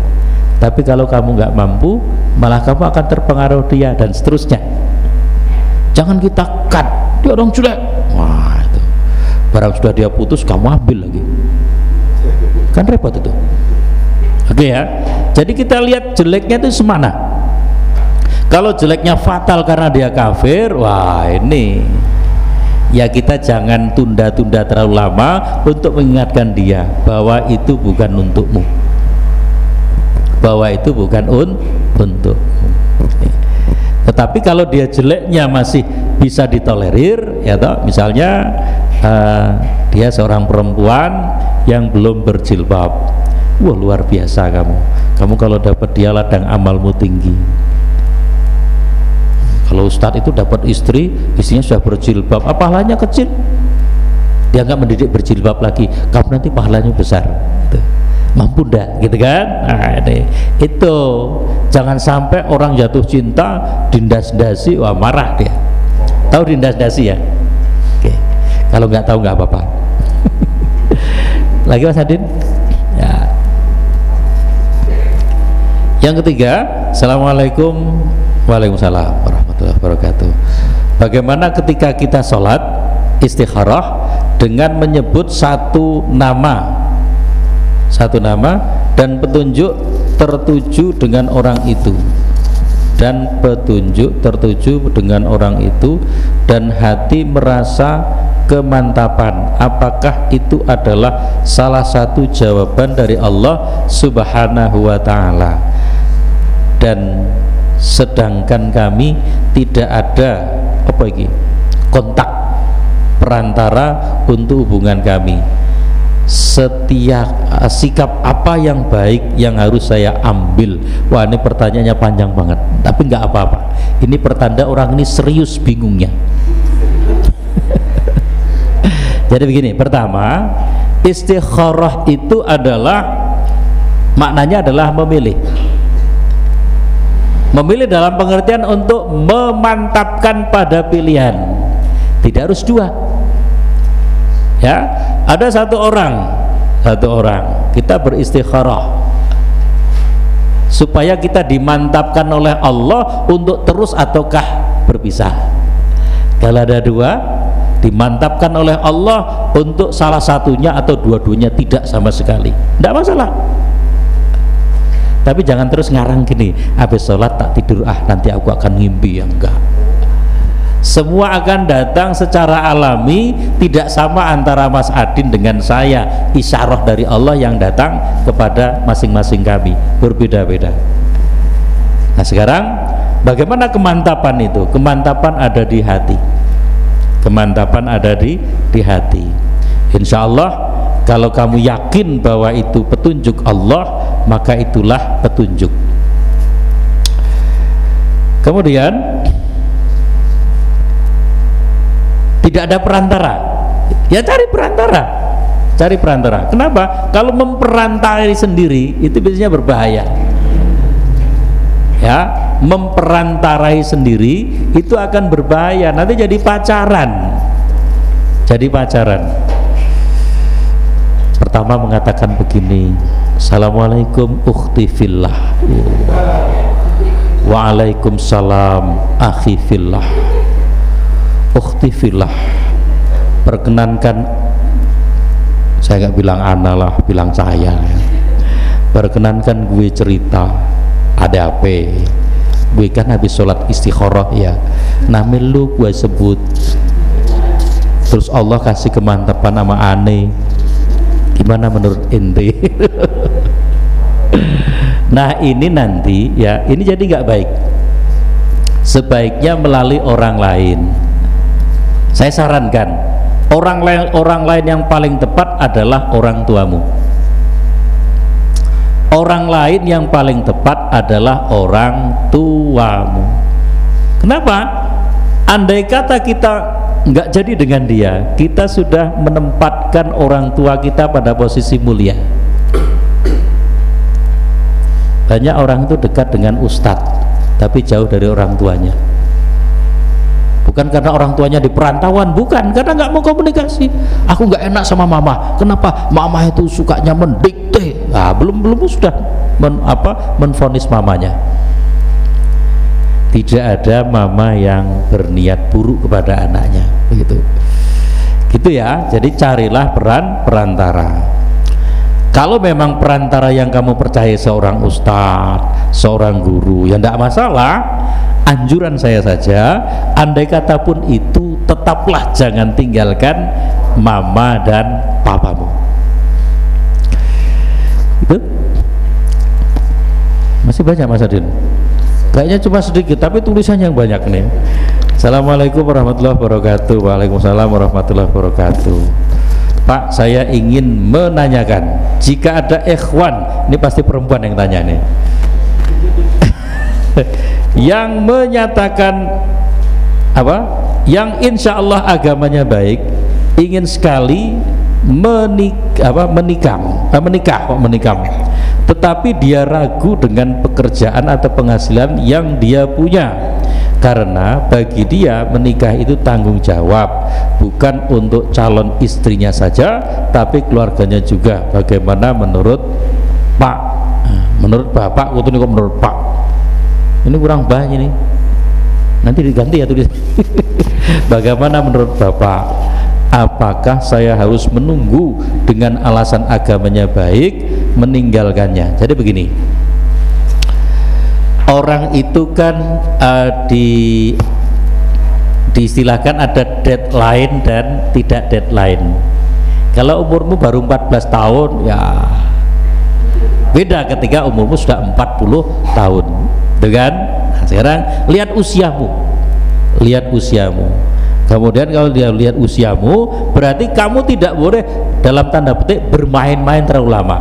Tapi kalau kamu nggak mampu malah kamu akan terpengaruh dia dan seterusnya. Jangan kita cut dia orang jelek barang sudah dia putus kamu ambil lagi. Kan repot itu. Oke ya. Jadi kita lihat jeleknya itu semana? Kalau jeleknya fatal karena dia kafir wah ini. Ya kita jangan tunda-tunda terlalu lama untuk mengingatkan dia bahwa itu bukan untukmu. Bahwa itu bukan un untukmu tetapi kalau dia jeleknya masih bisa ditolerir ya toh misalnya uh, dia seorang perempuan yang belum berjilbab. Wah luar biasa kamu. Kamu kalau dapat dia ladang amalmu tinggi. Kalau ustadz itu dapat istri istrinya sudah berjilbab apa pahalanya kecil dia nggak mendidik berjilbab lagi. Kamu nanti pahalanya besar. Gitu. mampu ndak? Gitu kan? Nah, ini. itu. Jangan sampai orang jatuh cinta dindas-dasi wah marah dia. Tahu dindas-dasi ya? Kalau nggak tahu nggak apa-apa. *laughs* Lagi Mas Adin ya. Yang ketiga Assalamualaikum Waalaikumsalam warahmatullahi wabarakatuh. Bagaimana ketika kita sholat istikharah dengan menyebut satu nama. Satu nama dan petunjuk tertuju dengan orang itu. Dan petunjuk tertuju dengan orang itu dan hati merasa kemantapan. Apakah itu adalah salah satu jawaban dari Allah subhanahu wa ta'ala? Dan sedangkan kami tidak ada apa ini kontak perantara untuk hubungan kami setiap sikap apa yang baik yang harus saya ambil wah ini pertanyaannya panjang banget tapi nggak apa-apa ini pertanda orang ini serius bingungnya *laughs* jadi begini, pertama, istikharah itu adalah maknanya adalah memilih. Memilih dalam pengertian untuk memantapkan pada pilihan. Tidak harus dua. Ya, ada satu orang, satu orang. Kita beristikharah. Supaya kita dimantapkan oleh Allah untuk terus ataukah berpisah. Kalau ada dua, dimantapkan oleh Allah untuk salah satunya atau dua-duanya tidak sama sekali. Tidak masalah. Tapi jangan terus ngarang gini habis sholat tak tidur ah nanti aku akan ngimpi. Ya enggak semua akan datang secara alami tidak sama antara Mas Adin dengan saya. Isyarah dari Allah yang datang kepada masing-masing kami. Berbeda-beda. Nah sekarang bagaimana kemantapan itu? Kemantapan ada di hati. Kemantapan ada di di hati. Insya Allah kalau kamu yakin bahwa itu petunjuk Allah maka itulah petunjuk. Kemudian tidak ada perantara. Ya cari perantara. Cari perantara. Kenapa? Kalau memperantai sendiri itu biasanya berbahaya. Ya memperantarai sendiri itu akan berbahaya. Nanti jadi pacaran. Jadi pacaran. Pertama mengatakan begini Assalamualaikum ukhti fillah. Waalaikumsalam akhi fillah ukhti fillah perkenankan saya nggak bilang ana lah bilang saya ya. perkenankan gue cerita ada apa? Gue kan habis sholat istikharah ya. Namanya lu gue sebut. Terus Allah kasih kemantapan sama aneh gimana menurut ente? *laughs* Nah ini nanti ya ini jadi nggak baik. Sebaiknya melalui orang lain saya sarankan orang lain orang lain yang paling tepat adalah orang tuamu. Orang lain yang paling tepat adalah orang tuamu. Kenapa? Andai kata kita nggak jadi dengan dia kita sudah menempatkan orang tua kita pada posisi mulia. Banyak orang itu dekat dengan ustadz tapi jauh dari orang tuanya bukan karena orang tuanya di perantauan bukan. Karena nggak mau komunikasi. Aku nggak enak sama mama. Kenapa? Mama itu sukanya mendikte nah, belum belum sudah men, apa menfonis mamanya. Tidak ada mama yang berniat buruk kepada anaknya. Begitu. Gitu ya. Jadi carilah peran perantara. Kalau memang perantara yang kamu percaya seorang ustadz seorang guru ya tidak masalah anjuran saya saja andai kata pun itu tetaplah jangan tinggalkan mama dan papamu. Itu? Masih banyak Mas Adin? Kayaknya cuma sedikit tapi tulisannya yang banyak nih. Assalamualaikum warahmatullahi wabarakatuh. Waalaikumsalam warahmatullahi wabarakatuh. Pak saya ingin menanyakan jika ada ikhwan ini pasti perempuan yang tanya nih yang menyatakan apa? Yang insya Allah agamanya baik ingin sekali menik apa menikam eh, menikah kok menikam. Tetapi dia ragu dengan pekerjaan atau penghasilan yang dia punya. Karena bagi dia menikah itu tanggung jawab bukan untuk calon istrinya saja tapi keluarganya juga. Bagaimana menurut Pak? Menurut Bapak itu menurut Pak ini kurang banyak nih nanti diganti ya tulis. *laughs* Bagaimana menurut Bapak? Apakah saya harus menunggu dengan alasan agamanya baik meninggalkannya? Jadi begini. Orang itu kan uh, di diistilahkan ada deadline dan tidak deadline. Kalau umurmu baru 14 tahun ya beda ketika umurmu sudah 40 tahun dengan nah, sekarang lihat usiamu. Lihat usiamu. Kemudian kalau dia lihat usiamu berarti kamu tidak boleh dalam tanda petik bermain-main terlalu lama.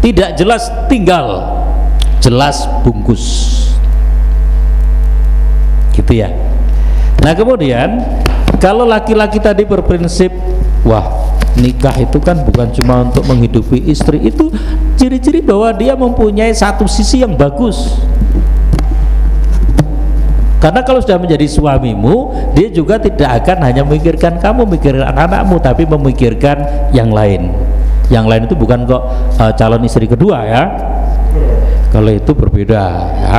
Tidak jelas tinggal jelas bungkus. Gitu ya. Nah kemudian kalau laki-laki tadi berprinsip wah nikah itu kan bukan cuma untuk menghidupi istri itu ciri-ciri bahwa dia mempunyai satu sisi yang bagus karena kalau sudah menjadi suamimu dia juga tidak akan hanya memikirkan kamu memikirkan anak-anakmu tapi memikirkan yang lain. Yang lain itu bukan kok uh, calon istri kedua ya. Kalau itu berbeda ya.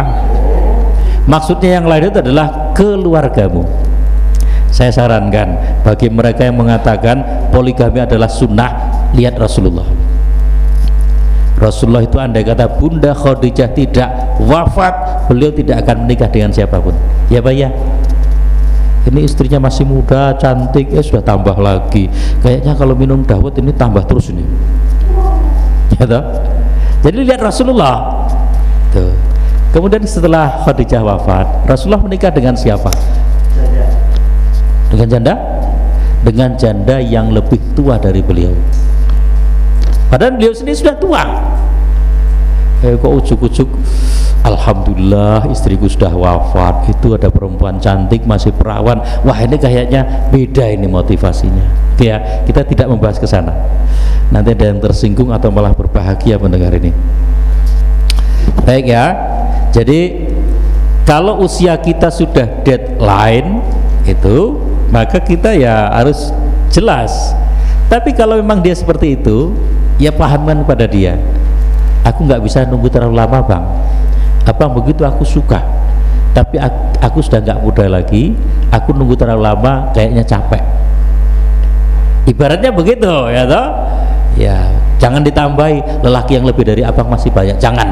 Maksudnya yang lain itu adalah keluargamu. Saya sarankan bagi mereka yang mengatakan poligami adalah sunnah lihat Rasulullah Rasulullah itu andai kata Bunda Khadijah tidak wafat beliau tidak akan menikah dengan siapa pun. Ya Pak ya? Ini istrinya masih muda cantik eh sudah tambah lagi. Kayaknya kalau minum dawet ini tambah terus ini. Ya toh? jadi lihat Rasulullah. Tuh. Kemudian setelah Khadijah wafat Rasulullah menikah dengan siapa? Dengan janda? Dengan janda yang lebih tua dari beliau padahal beliau sendiri sudah tua. Eh kok ujuk-ujuk Alhamdulillah istriku sudah wafat. Itu ada perempuan cantik masih perawan. Wah ini kayaknya beda ini motivasinya. Ya kita tidak membahas ke sana. Nanti ada yang tersinggung atau malah berbahagia mendengar ini. Baik ya. Jadi kalau usia kita sudah deadline itu maka kita ya harus jelas tapi kalau memang dia seperti itu ya pahamkan kepada dia. Aku nggak bisa nunggu terlalu lama bang. Apa begitu aku suka. Tapi aku, aku sudah nggak muda lagi aku nunggu terlalu lama kayaknya capek. Ibaratnya begitu ya toh? Ya jangan ditambahi lelaki yang lebih dari abang masih banyak. Jangan.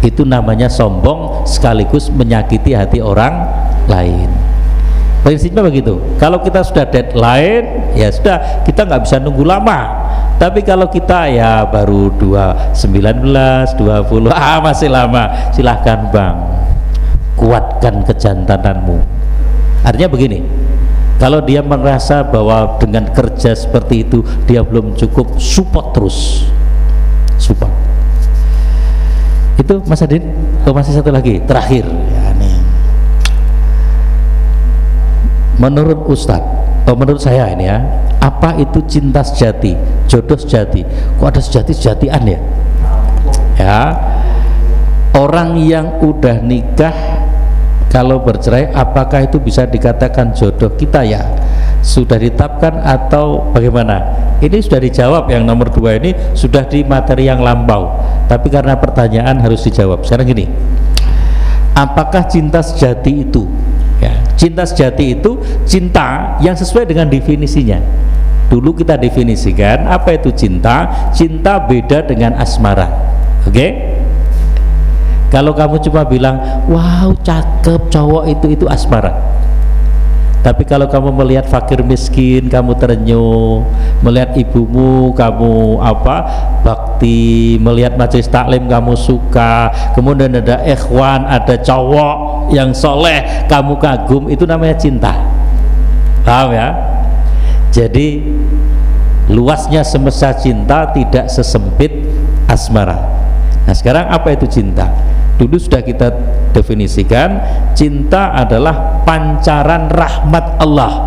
Itu namanya sombong sekaligus menyakiti hati orang lain prinsipnya begitu. Kalau kita sudah deadline ya sudah kita nggak bisa nunggu lama. Tapi kalau kita ya baru 2 19 20 ah masih lama. Silahkan bang kuatkan kejantananmu. Artinya begini kalau dia merasa bahwa dengan kerja seperti itu dia belum cukup support terus. Support. Itu Mas Adin oh masih satu lagi? Terakhir ya, nih. Menurut Ustadz oh, menurut saya ini ya apa itu cinta sejati? Jodoh sejati. Kok ada sejati sejatian ya? Ya. Orang yang udah nikah kalau bercerai apakah itu bisa dikatakan jodoh kita ya? Sudah ditetapkan atau bagaimana? Ini sudah dijawab yang nomor dua ini sudah di materi yang lampau. Tapi karena pertanyaan harus dijawab. Sekarang gini. Apakah cinta sejati itu ya cinta sejati itu cinta yang sesuai dengan definisinya. Dulu kita definisikan apa itu cinta? Cinta beda dengan asmara. Oke? Okay? kalau kamu cuma bilang wow cakep cowok itu itu asmara tapi kalau kamu melihat fakir miskin kamu terenyuh melihat ibumu kamu apa bakti melihat majelis taklim kamu suka kemudian ada ikhwan ada cowok yang soleh kamu kagum itu namanya cinta. Paham ya? Jadi luasnya semesta cinta tidak sesempit asmara. Nah sekarang apa itu cinta dulu sudah kita definisikan cinta adalah pancaran rahmat Allah.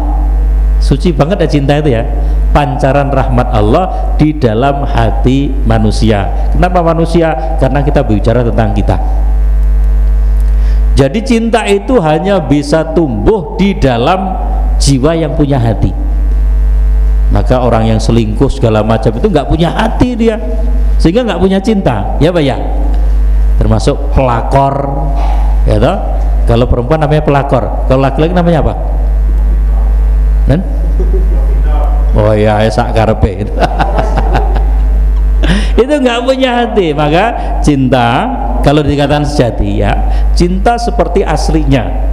Suci banget ya cinta itu ya. Pancaran rahmat Allah di dalam hati manusia. Kenapa manusia? karena kita bicara tentang kita. Jadi cinta itu hanya bisa tumbuh di dalam jiwa yang punya hati. Maka orang yang selingkuh segala macam itu nggak punya hati dia. Sehingga nggak punya cinta. Ya pak ya termasuk pelakor ya toh? Kalau perempuan namanya pelakor kalau laki-laki namanya apa? Dan oh ya esak karpe *laughs* itu nggak punya hati maka cinta kalau dikatakan sejati ya cinta seperti aslinya.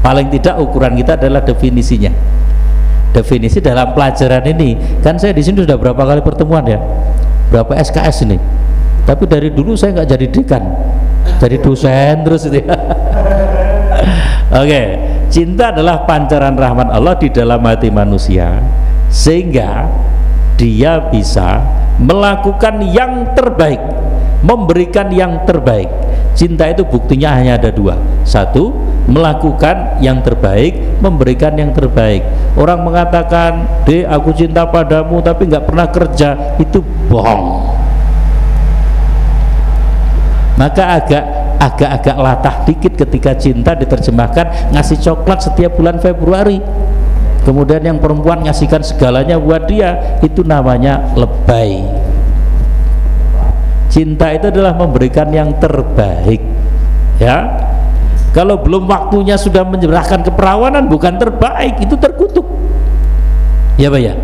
Paling tidak ukuran kita adalah definisinya. Definisi dalam pelajaran ini kan saya di sini sudah berapa kali pertemuan ya? Berapa SKS ini tapi dari dulu saya nggak jadi dekan. Jadi dosen terus itu ya. *laughs* Oke okay. cinta adalah pancaran rahmat Allah di dalam hati manusia sehingga dia bisa melakukan yang terbaik memberikan yang terbaik. Cinta itu buktinya hanya ada dua. Satu melakukan yang terbaik memberikan yang terbaik. Orang mengatakan de aku cinta padamu tapi nggak pernah kerja. Itu bohong maka agak agak-agak latah dikit ketika cinta diterjemahkan ngasih coklat setiap bulan Februari. Kemudian yang perempuan ngasihkan segalanya buat dia itu namanya lebay. Cinta itu adalah memberikan yang terbaik ya. Kalau belum waktunya sudah menyerahkan keperawanan bukan terbaik itu terkutuk. Ya Pak ya?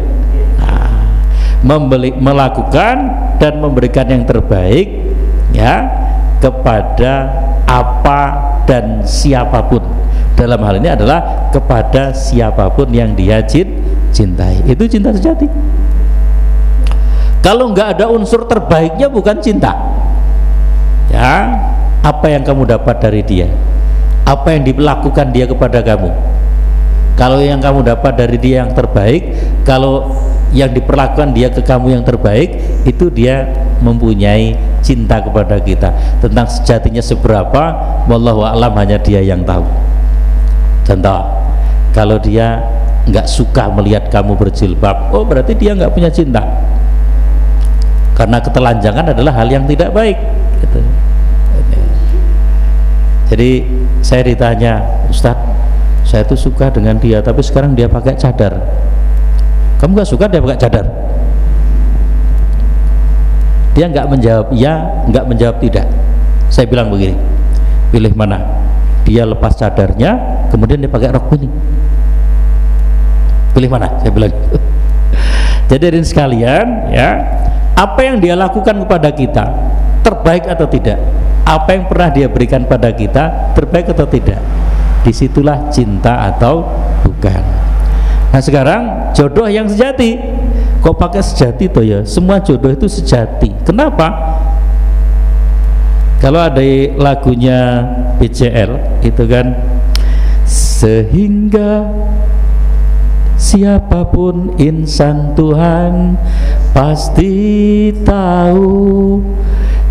Nah, membeli, melakukan dan memberikan yang terbaik ya kepada apa dan siapa pun. Dalam hal ini adalah kepada siapa pun yang dia cintai. Itu cinta sejati. Kalau nggak ada unsur terbaiknya bukan cinta. Ya apa yang kamu dapat dari dia? Apa yang dilakukan dia kepada kamu kalau yang kamu dapat dari dia yang terbaik kalau yang diperlakukan dia ke kamu yang terbaik itu dia mempunyai cinta kepada kita. Tentang sejatinya seberapa wallahu alam hanya dia yang tahu. Contoh kalau dia nggak suka melihat kamu berjilbab oh berarti dia nggak punya cinta. Karena ketelanjangan adalah hal yang tidak baik gitu. jadi saya ditanya Ustadz saya tuh suka dengan dia tapi sekarang dia pakai cadar. Kamu gak suka dia pakai cadar? Dia nggak menjawab ya nggak menjawab tidak. Saya bilang begini pilih mana? Dia lepas cadarnya kemudian dia pakai rok kuning. Pilih mana? Saya bilang *laughs* jadi ini sekalian ya apa yang dia lakukan kepada kita terbaik atau tidak? Apa yang pernah dia berikan pada kita terbaik atau tidak di situlah cinta atau bukan. Nah sekarang jodoh yang sejati. Kok pakai sejati tuh ya? Semua jodoh itu sejati. Kenapa? Kalau ada lagunya BCL itu kan? Sehingga siapa pun insan Tuhan pasti tahu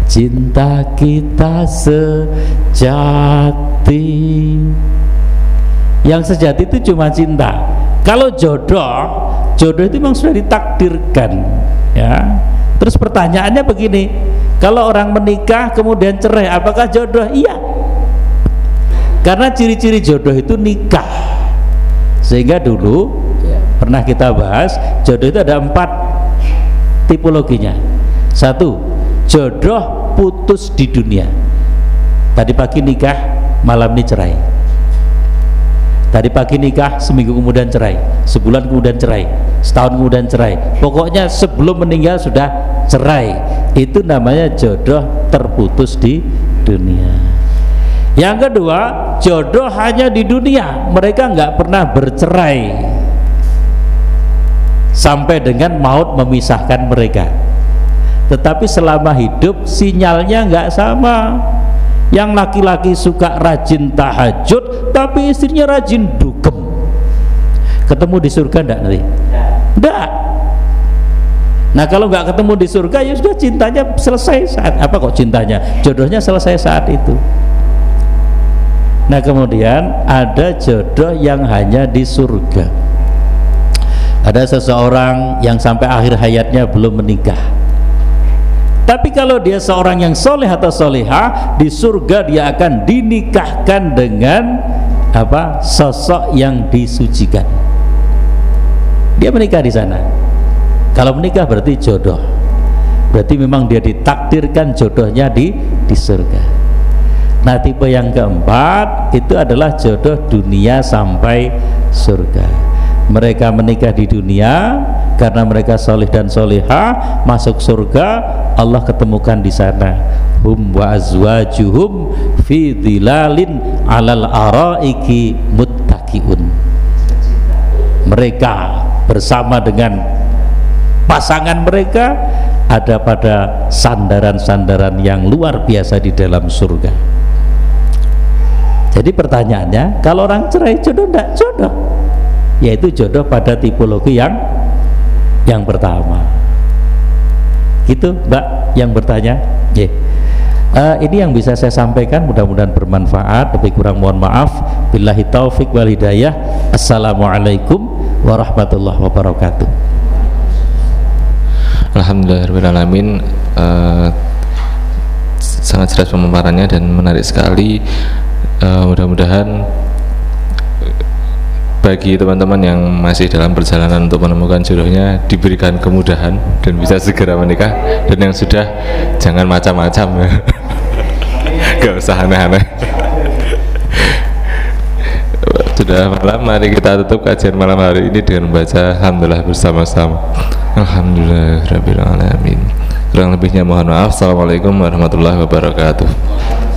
cinta kita sejati. Yang sejati itu cuma cinta. Kalau jodoh jodoh itu memang sudah ditakdirkan ya. Terus pertanyaannya begini kalau orang menikah kemudian cerai apakah jodoh? Iya. Karena ciri-ciri jodoh itu nikah. Sehingga dulu ya, pernah kita bahas jodoh itu ada empat tipologinya. Satu jodoh putus di dunia tadi pagi nikah malam ini cerai Tadi pagi nikah, seminggu kemudian cerai, sebulan kemudian cerai, setahun kemudian cerai. Pokoknya sebelum meninggal sudah cerai. Itu namanya jodoh terputus di dunia. Yang kedua, jodoh hanya di dunia. Mereka nggak pernah bercerai sampai dengan maut memisahkan mereka. Tetapi selama hidup sinyalnya nggak sama. Yang laki-laki suka rajin tahajud tapi istrinya rajin dugem. Ketemu di surga enggak nanti? enggak nah kalau nggak ketemu di surga ya sudah cintanya selesai saat apa kok cintanya? Jodohnya selesai saat itu. Nah kemudian ada jodoh yang hanya di surga. Ada seseorang yang sampai akhir hayatnya belum menikah tapi kalau dia seorang yang soleh atau soleha di surga dia akan dinikahkan dengan apa? Sosok yang disucikan. Dia menikah di sana. Kalau menikah berarti jodoh. Berarti memang dia ditakdirkan jodohnya di di surga. Nah tipe yang keempat itu adalah jodoh dunia sampai surga mereka menikah di dunia karena mereka soleh dan soleha masuk surga Allah ketemukan di sana. Hum wa azwajuhum fi dhilalin alal araiki muttaqiun mereka bersama dengan pasangan mereka ada pada sandaran-sandaran yang luar biasa di dalam surga. Jadi pertanyaannya kalau orang cerai jodoh enggak? Jodoh yaitu jodoh pada tipologi yang yang pertama. Gitu mbak yang bertanya? Yeah. uh, ini yang bisa saya sampaikan mudah-mudahan bermanfaat. Lebih kurang mohon maaf. Billahi taufik wal hidayah. Assalamualaikum warahmatullahi wabarakatuh. Alhamdulillahirrahmanirrahim uh, sangat jelas pemaparannya dan menarik sekali. Uh, mudah-mudahan bagi teman-teman yang masih dalam perjalanan untuk menemukan jodohnya diberikan kemudahan dan bisa segera menikah. Dan yang sudah jangan macam-macam. Ya *laughs* gak usah aneh-aneh. Sudah malam mari kita tutup kajian malam hari ini dengan membaca Alhamdulillah bersama-sama. Alhamdulillah Rabbil Alamin. Kurang lebihnya mohon maaf. Assalamualaikum warahmatullahi wabarakatuh